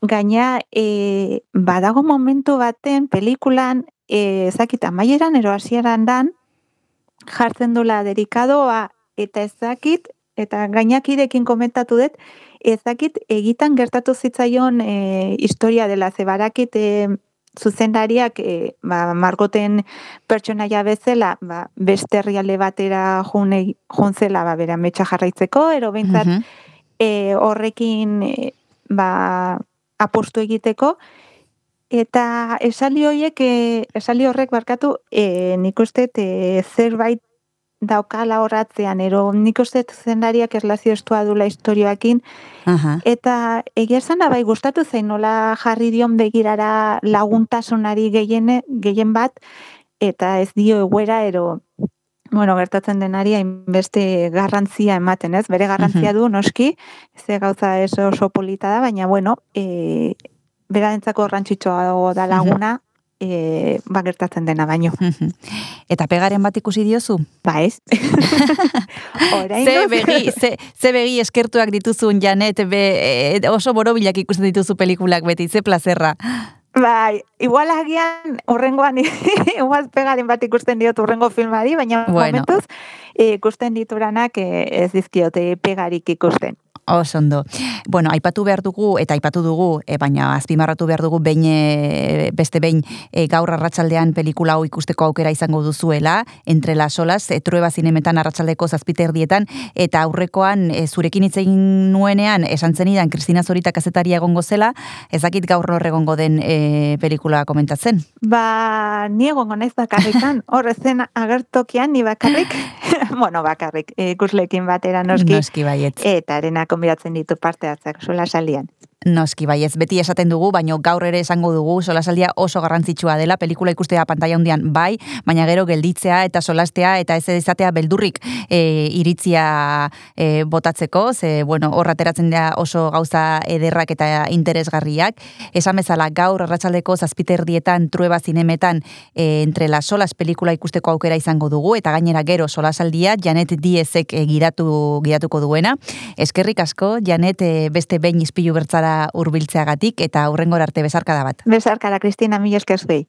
Gaina, e, badago momentu baten, pelikulan, e, ezakit, amaieran, ero hasieran dan, jartzen dula derikadoa eta ezakit, eta gainakidekin komentatu dut, ezakit egitan gertatu zitzaion e, historia dela, ze barakit e, zuzendariak e, ba, margoten pertsonaia bezala ba, beste herrialde batera june, juntzela ba, bera metxa jarraitzeko, ero behintzat Mhm. e, horrekin e, ba, apostu egiteko, eta esaldi horiek, e, esaldi horrek barkatu, e, nik uste e, zerbait daukala horratzean, ero nik uste zendariak erlazio estua dula historioakin, Aha. Eta egia esan bai gustatu zein nola jarri dion begirara laguntasunari gehiene, gehien bat eta ez dio egoera ero bueno, gertatzen denari hainbeste garrantzia ematen, ez? Bere garrantzia du noski, ze gauza ez oso polita da, baina bueno, eh berarentzako garrantzitsua da laguna, eh ba gertatzen dena baino. Eta pegaren bat ikusi diozu? Ba ez. Orain Ze begi, ze, ze begi eskertuak dituzun Janet, be, e, oso borobilak ikusten dituzu pelikulak beti, ze plazerra. Bai, igual agian urrengoan igual pegaren bat ikusten diot urrengo filmari, baina Bueno. momentuz eh, ikusten dituranak eh, ez dizkiote pegarik ikusten. Oso ondo. Bueno, aipatu behar dugu, eta aipatu dugu, e, baina azpimarratu behar dugu behin, e, beste behin e, gaur arratsaldean pelikula hau ikusteko aukera izango duzuela, entre las olas, e, trueba zinemetan arratsaldeko zazpiterdietan, eta aurrekoan e, zurekin hitz egin nuenean, esan zenidan, Kristina Zorita kazetaria egongo zela, ezakit gaur hor egongo den e, pelikula komentatzen. Ba, ni egongo naiz bakarrikan, hor zen agertokian ni bakarrik, bueno, bakarrik, eh, ikuslekin batera noski, Noski baietz. eta arena konbidatzen ditu parte hartzak, sola saldian. Noski baiez, beti esaten dugu, baino gaur ere esango dugu, solasaldia oso garrantzitsua dela, pelikula ikustea pantalla handian bai, baina gero gelditzea eta solastea eta ez izatea beldurrik e, iritzia e, botatzeko, ze, bueno, hor ateratzen dira oso gauza ederrak eta interesgarriak. Esan bezala, gaur arratsaldeko zazpiterdietan, trueba zinemetan, e, entre las solas pelikula ikusteko aukera izango dugu, eta gainera gero solasaldia, Janet Diezek e, gidatu, gidatuko duena. Eskerrik asko, Janet e, beste behin izpilu bertzara hurbiltzeagatik eta aurrengora arte bezarkada bat. Besarkara, Kristina, mila esker.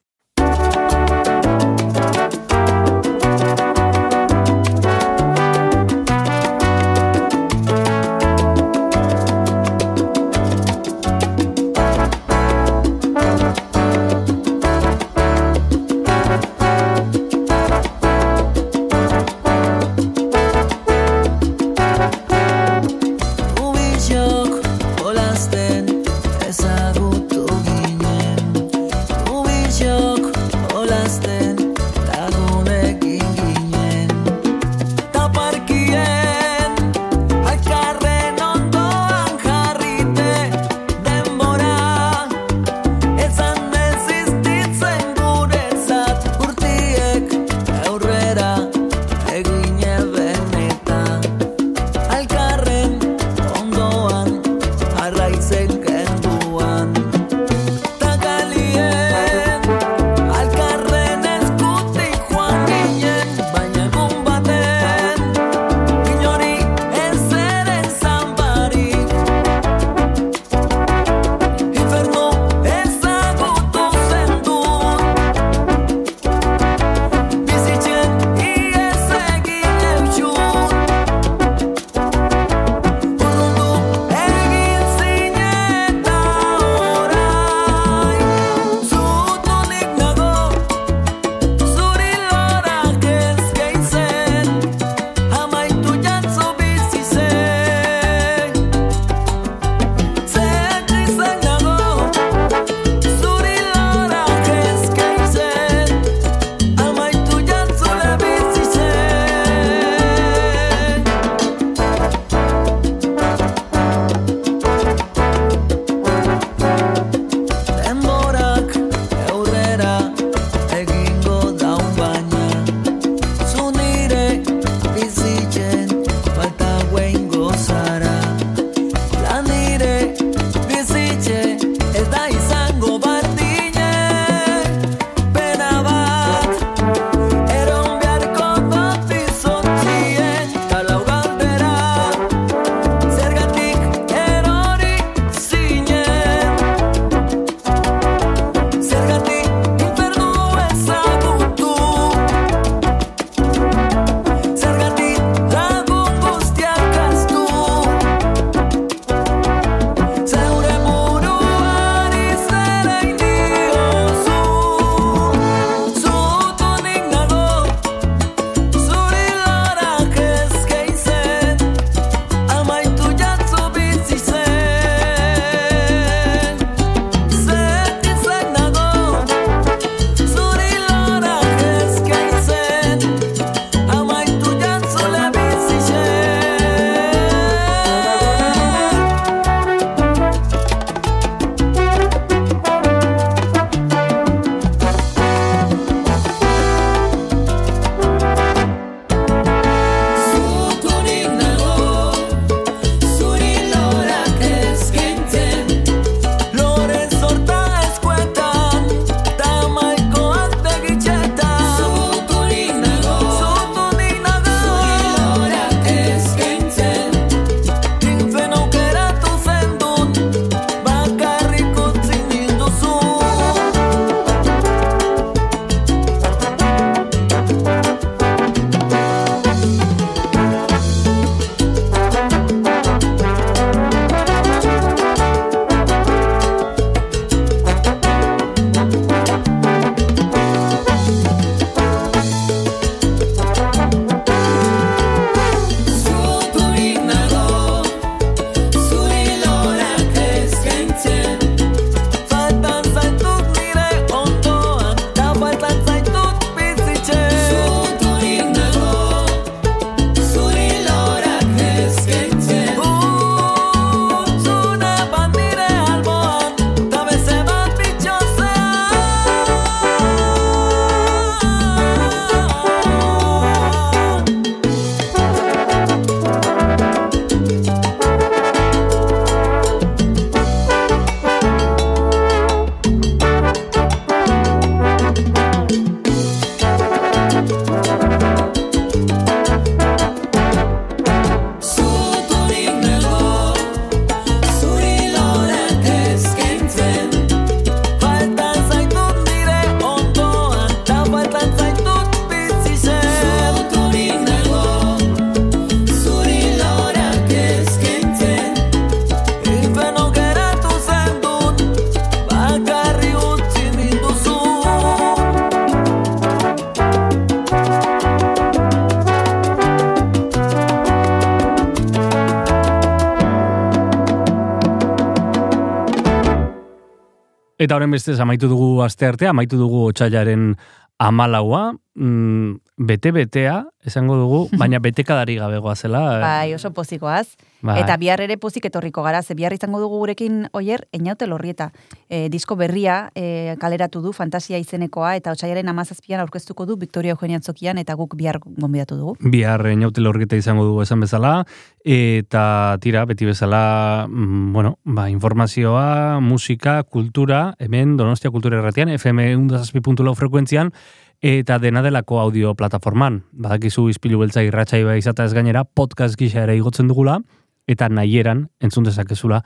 Horren bestez amaitu dugu aste artea, amaitu dugu otxailaren amalaua, mm, bete-betea, esango dugu, baina betekadari gabegoa zela. Bai, oso pozikoaz. Bai. Eta bihar ere pozik etorriko gara, ze bihar izango dugu gurekin oier, einaute lorrieta. E, disko berria e, kaleratu du, fantasia izenekoa, eta otxaiaren amazazpian aurkeztuko du, Victoria Eugenia Antzokian, eta guk bihar gonbidatu dugu. Bihar inaute lorgeta izango dugu esan bezala, eta tira, beti bezala, mm, bueno, ba, informazioa, musika, kultura, hemen Donostia Kultura Erratian, FM 1.6.lau frekuentzian, eta dena delako audio plataforman. Badakizu izpilu beltza irratxai bai izata ez gainera, podcast gisa ere igotzen dugula, eta nahieran entzun dezakezula.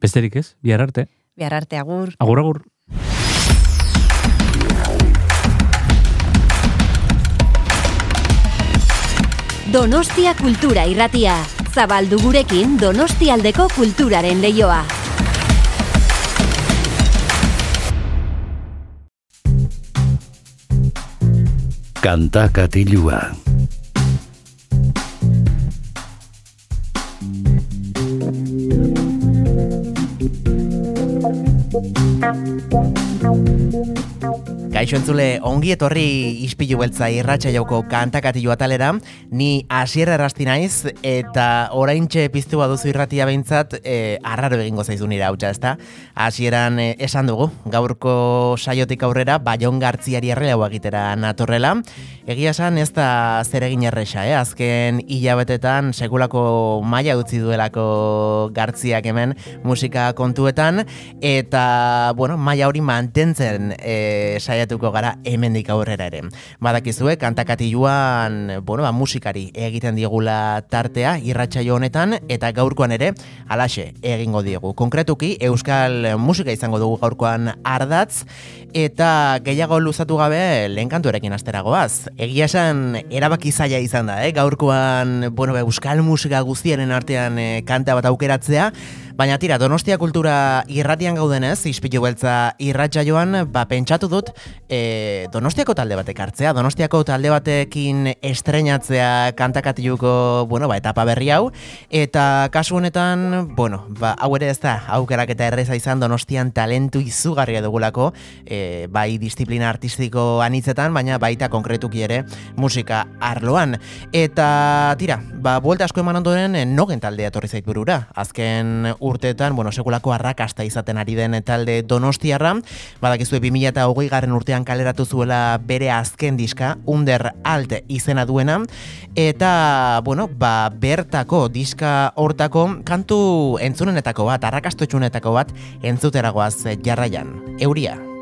Besterik ez, bihar arte. Bihar arte, agur. Agur, agur. Donostia Kultura Irratia. Zabaldu gurekin Donostialdeko kulturaren leioa. Kanta katilua. Kaixo entzule, ongi etorri ispilu beltza irratxa jauko kantakatilu atalera, ni asierra errasti naiz, eta oraintxe piztu baduzu irratia behintzat, e, arraro egingo zaizu nire hautsa, ezta? Hasieran e, esan dugu, gaurko saiotik aurrera, baion gartziari errelau egitera natorrela, egia esan ez da zer egin erresa, eh? azken hilabetetan sekulako maila utzi duelako gartziak hemen musika kontuetan, eta, bueno, maila hori mantentzen e, saiatuko gara hemendik aurrera ere. Badakizue, kantakatiluan, bueno, ba, musikari egiten diegula tartea, irratsaio honetan, eta gaurkoan ere, alaxe, egingo diegu. Konkretuki, euskal musika izango dugu gaurkoan ardatz, eta gehiago luzatu gabe lehen kantuarekin asteragoaz. Egia esan, erabaki zaila izan da, eh? gaurkoan, bueno, ba, euskal musika guztiaren artean eh, kanta bat aukeratzea, Baina tira, Donostia kultura irratian gaudenez, ispilu beltza irratxa joan, ba, pentsatu dut, e, Donostiako talde batek hartzea, Donostiako talde batekin estrenatzea kantakatiluko, bueno, ba, etapa berri hau, eta kasu honetan, bueno, ba, hau ere ez da, aukerak eta erreza izan Donostian talentu izugarria dugulako, e, bai disiplina artistiko anitzetan, baina baita konkretuki ere musika arloan. Eta tira, ba, buelta asko eman ondoren, nogen taldea etorri zait burura. Azken urteetan, bueno, sekulako arrakasta izaten ari den talde donostiarra, badakizue 2008 garren urtean kaleratu zuela bere azken diska, Under Alt izena duena, eta, bueno, ba, bertako diska hortako kantu entzunenetako bat, arrakastotxunetako bat, entzuteragoaz jarraian. Euria.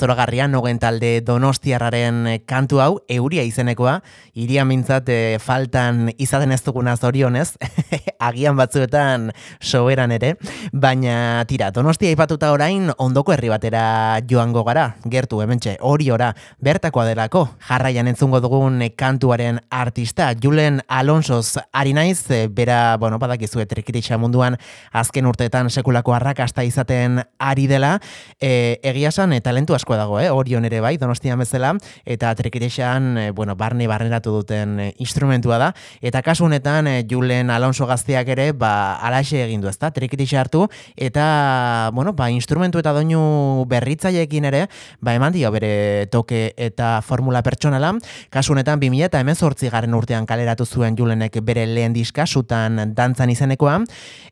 Zoragarria, nogen talde donostiarraren eh, kantu hau, euria izenekoa, iria mintzat eh, faltan izaten ez duguna zorionez, agian batzuetan soberan ere, baina tira, donostia ipatuta orain ondoko herri batera joango gara, gertu hementxe, hori ora, bertakoa delako, jarraian entzungo dugun eh, kantuaren artista, Julen Alonsoz. Ari naiz, eh, bera, bueno, badakizue trikitixa munduan, azken urteetan sekulako arrakasta izaten ari dela, e, egia esan, e, talentu asko dago, eh? Orion ere bai, donostian bezala, eta trikitexan, e, bueno, barne barneratu duten instrumentua da, eta kasu honetan, e, Julen Alonso gazteak ere, ba, alaxe egin du ezta, trikitixa hartu, eta, bueno, ba, instrumentu eta doinu berritzaileekin ere, ba, eman dio bere toke eta formula pertsonala, kasu honetan 2000 eta hemen garen urtean kaleratu zuen Julenek bere lehen diska, sutan dantzan izenekoa,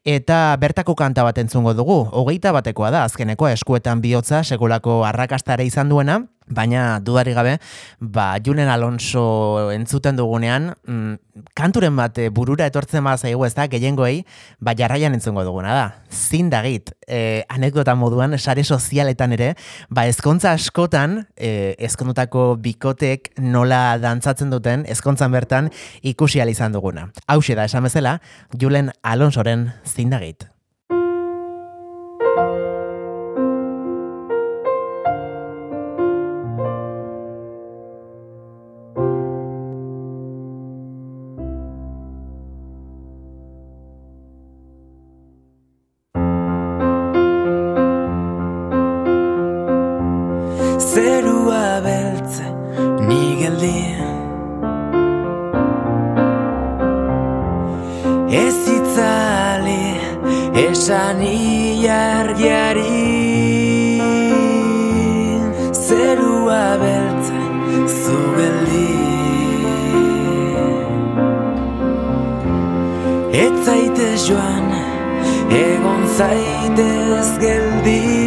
eta bertako kanta bat entzungo dugu, hogeita batekoa da, azkeneko eskuetan bihotza sekulako arrakastare izan duena, baina dudari gabe, ba, Julen Alonso entzuten dugunean, mm, kanturen bat eh, burura etortzen bat zaigu ez da, gehiengoei, ba, jarraian entzungo duguna da. Zindagit, e, anekdota moduan, sare sozialetan ere, ba, ezkontza askotan, e, ezkondutako bikotek nola dantzatzen duten, ezkontzan bertan ikusi izan duguna. Hau da, esan bezala, Julen Alonsoren zindagit. Zaitez geldi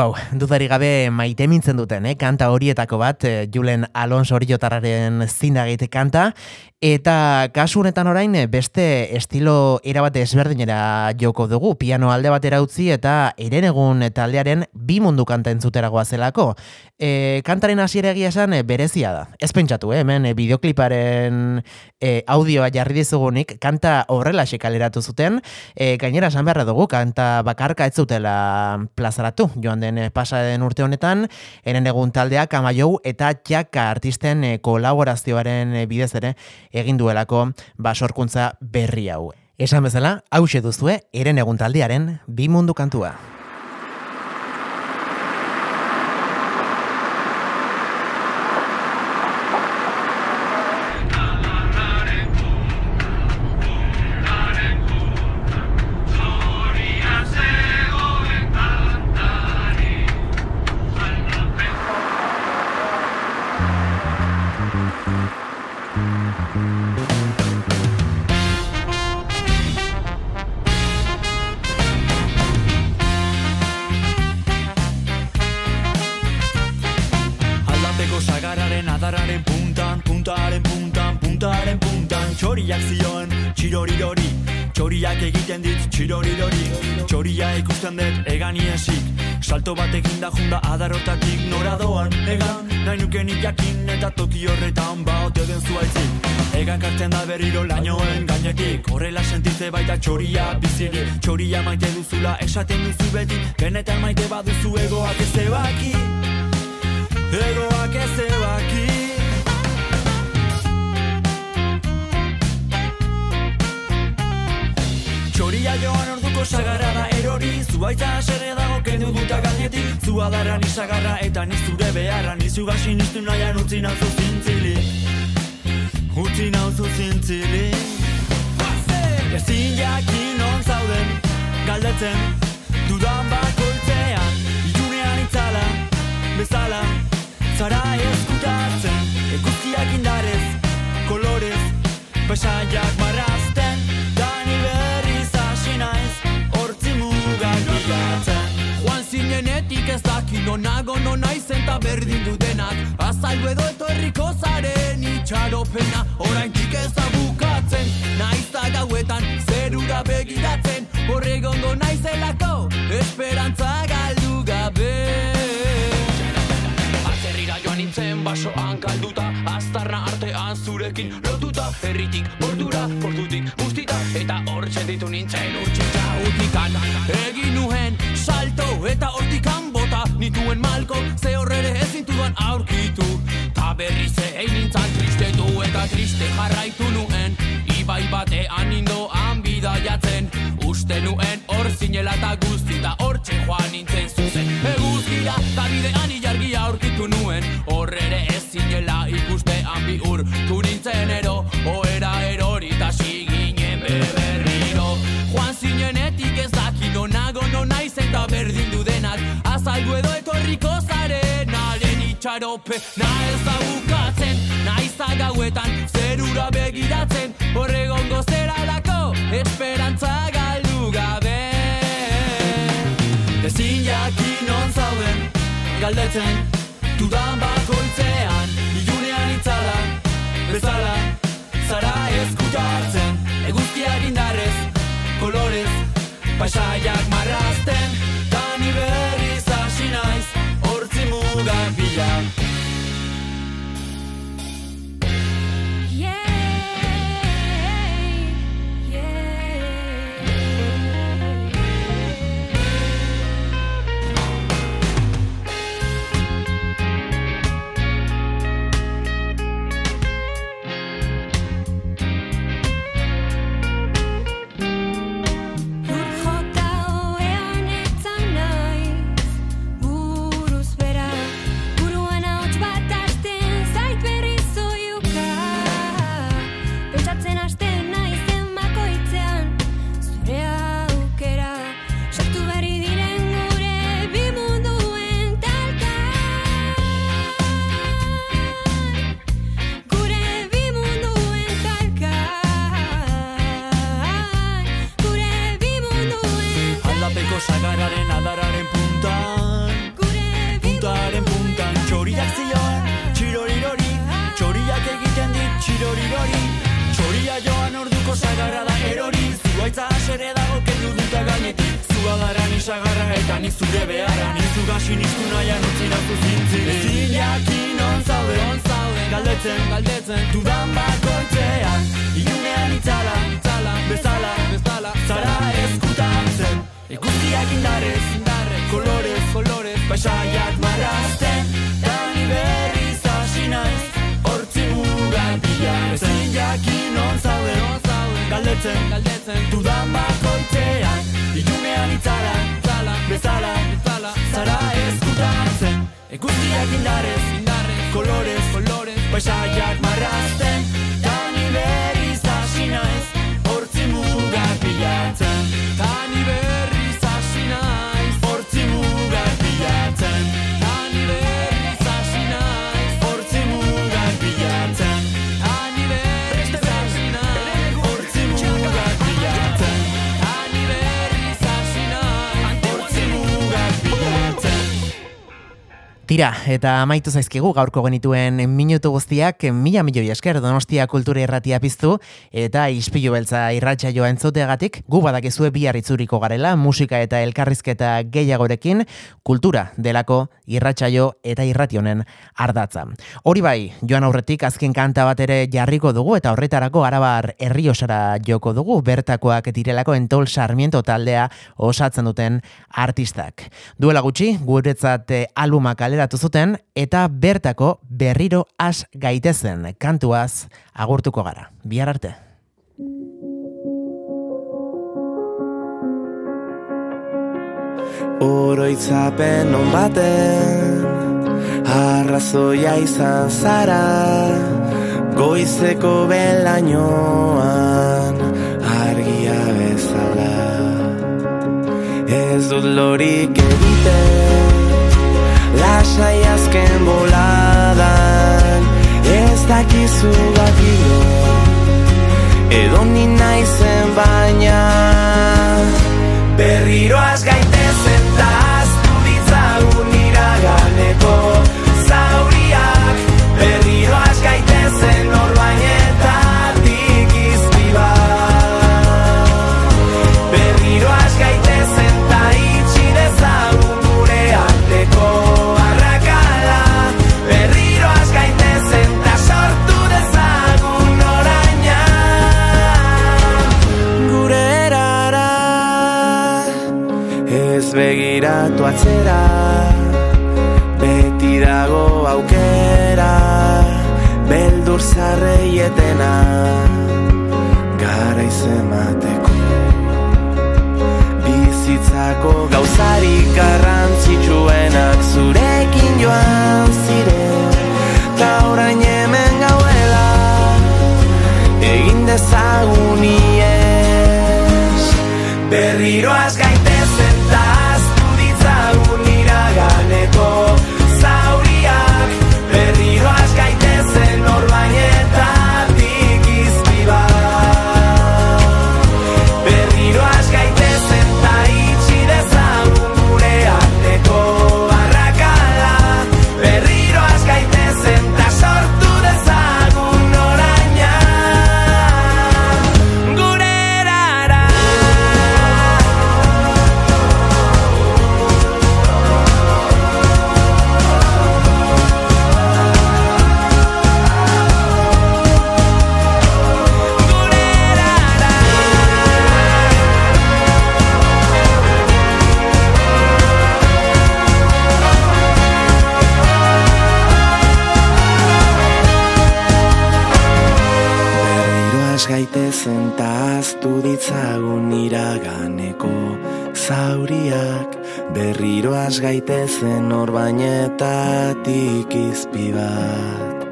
Wow, dudari gabe maite mintzen duten, eh? kanta horietako bat, eh, Julen Alonso Oriotarraren zindagite kanta, eta kasu honetan orain eh, beste estilo erabate ezberdinera joko dugu, piano alde batera utzi eta eren egun taldearen bi mundu kanta entzutera goazelako. E, kantaren hasiera egia esan eh, berezia da. Ez pentsatu, eh? hemen bideokliparen eh, audioa jarri dizugunik, kanta horrela kaleratu zuten, e, gainera esan beharra dugu, kanta bakarka ez zutela plazaratu, joan den eh, pasa den urte honetan, eren egun taldeak amaiou eta txaka artisten eh, kolaborazioaren eh, bidez ere egin duelako basorkuntza berri hau. Esan bezala, hause duzue, eren egun taldearen bi mundu kantua. Ikusten dut egan iesik, salto batekin da junda adarotatik nora doan Egan. Nahi nukenik jakin eta toki horretan baote den zuaitzik Egan kartzen da berriro lainoen gainetik. Horrela sentitze baita txoria biziri Txoria maite duzula esaten duzu beti. Benetan maite baduzu egoak ez ebaki Egoak ez ebaki Txoria joan orduko sagarra da erori Zuaitza asere dago kendu duta gainetik. Zua dara ni sagarra eta ni zure beharra Ni zugasi niztu nahian utzi nauzu zintzili. Utzi nauzu zintzili. Ezin jakin non zauden Galdetzen dudan bakoitzean Ilunean itzala, bezala Zara eskutatzen Eguzkiak indarez, kolorez Pasaiak marrazten ez daki nonago nonaizen ta berdin du denak. Azaldu edo etorriko zaren itxaropena Oraintik ez da bukatzen Naiz da gauetan zerura begiratzen. Horregongo naizelako Esperantza galdu gabe. Atzerrira joan nintzen basoan kalduta Aztarna artean zurekin lotuta. Herritik bordura, portutik guztita Eta hortzen ditu nintzen urtsita bota Nituen malko ze horrere ezin duan aurkitu. Ta berriz egin nintzan tristetu eta triste jarraitu nuen. Ibai batean nindoan bidaiatzen Uste nuen hor zinela eta guztita hortxe joan nintzen zuzen. Eguzkira ta bidean Azaldu edo etorriko zaren alen itxarope. Na ez da bukatzen, naiz da gauetan zerura begiratzen. Horregongo zeralako esperantza galdu gabe. Ezin jakin zauden galdetzen dudan bakoitzean. Ilunean itzala, bezala, zara eskutatzen Eguzkiak indarrez, kolorez, pasaiak marrazten txirorirori Txoria joan orduko sagarra da erori. Zuaitza asere dago kendu duta gainetik Zua dara nisagarra eta ni zure beharra. Ni zugasin iztu nahian utzi nazu zintzili Ezin jakin on zaude, on zaude. Galdetzen, galdetzen, dudan bakoitzean Ilunean itzala, itzala, bezala, bezala. Zara eskutatzen Eguzkiak indarrez, indarrez. Kolorez, kolorez, paisaiak marrazten jakin on zaude, on zaude Galdetzen, galdetzen, dudan bakoitzean Ilunean itzala, itzala, bezala, bezala Zara eskutatzen Eguzkiak indarrez, indarrez Kolorez, kolorez, paisaiak Tira, eta amaitu zaizkigu gaurko genituen minutu guztiak mila milioi esker Donostia kultura irratia piztu eta ispilu beltza irratxa joa entzuteagatik gu badakizue bihar itzuriko garela musika eta elkarrizketa gehiagorekin kultura delako irratsaio eta irrationen ardatza. Hori bai, joan aurretik azken kanta bat ere jarriko dugu eta horretarako arabar herriosara joko dugu bertakoak direlako entol sarmiento taldea osatzen duten artistak. Duela gutxi, guretzat eh, albuma kaleratu zuten eta bertako berriro has gaitezen kantuaz agurtuko gara. Bihar arte. Oroitzapen on baten Arrazoia izan zara Goizeko belainoan Argia bezala Ez dut lorik egiten Lasai azken boladan. Ez dakizu bakilo Edo ni naizen baina. Berriro az atzera Beti dago aukera Beldur zarreietena Gara izemateko Bizitzako gauzarik garrantzitsuenak Zurekin joan ziren Ta orain hemen gauela Egin dezagun ies. Berriro az Gaitezen orbainetatik izpi bat.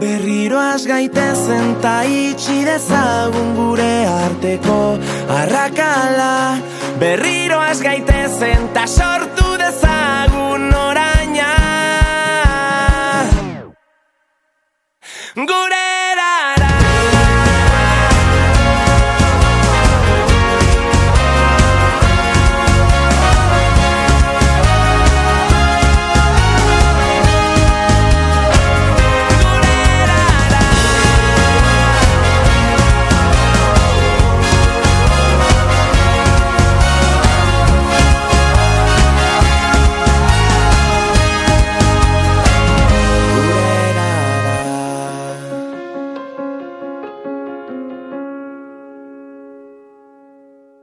Berriro has gaitezen ta itxi dezagun gure arteko arrakala. Berriro has gaitezen ta sortu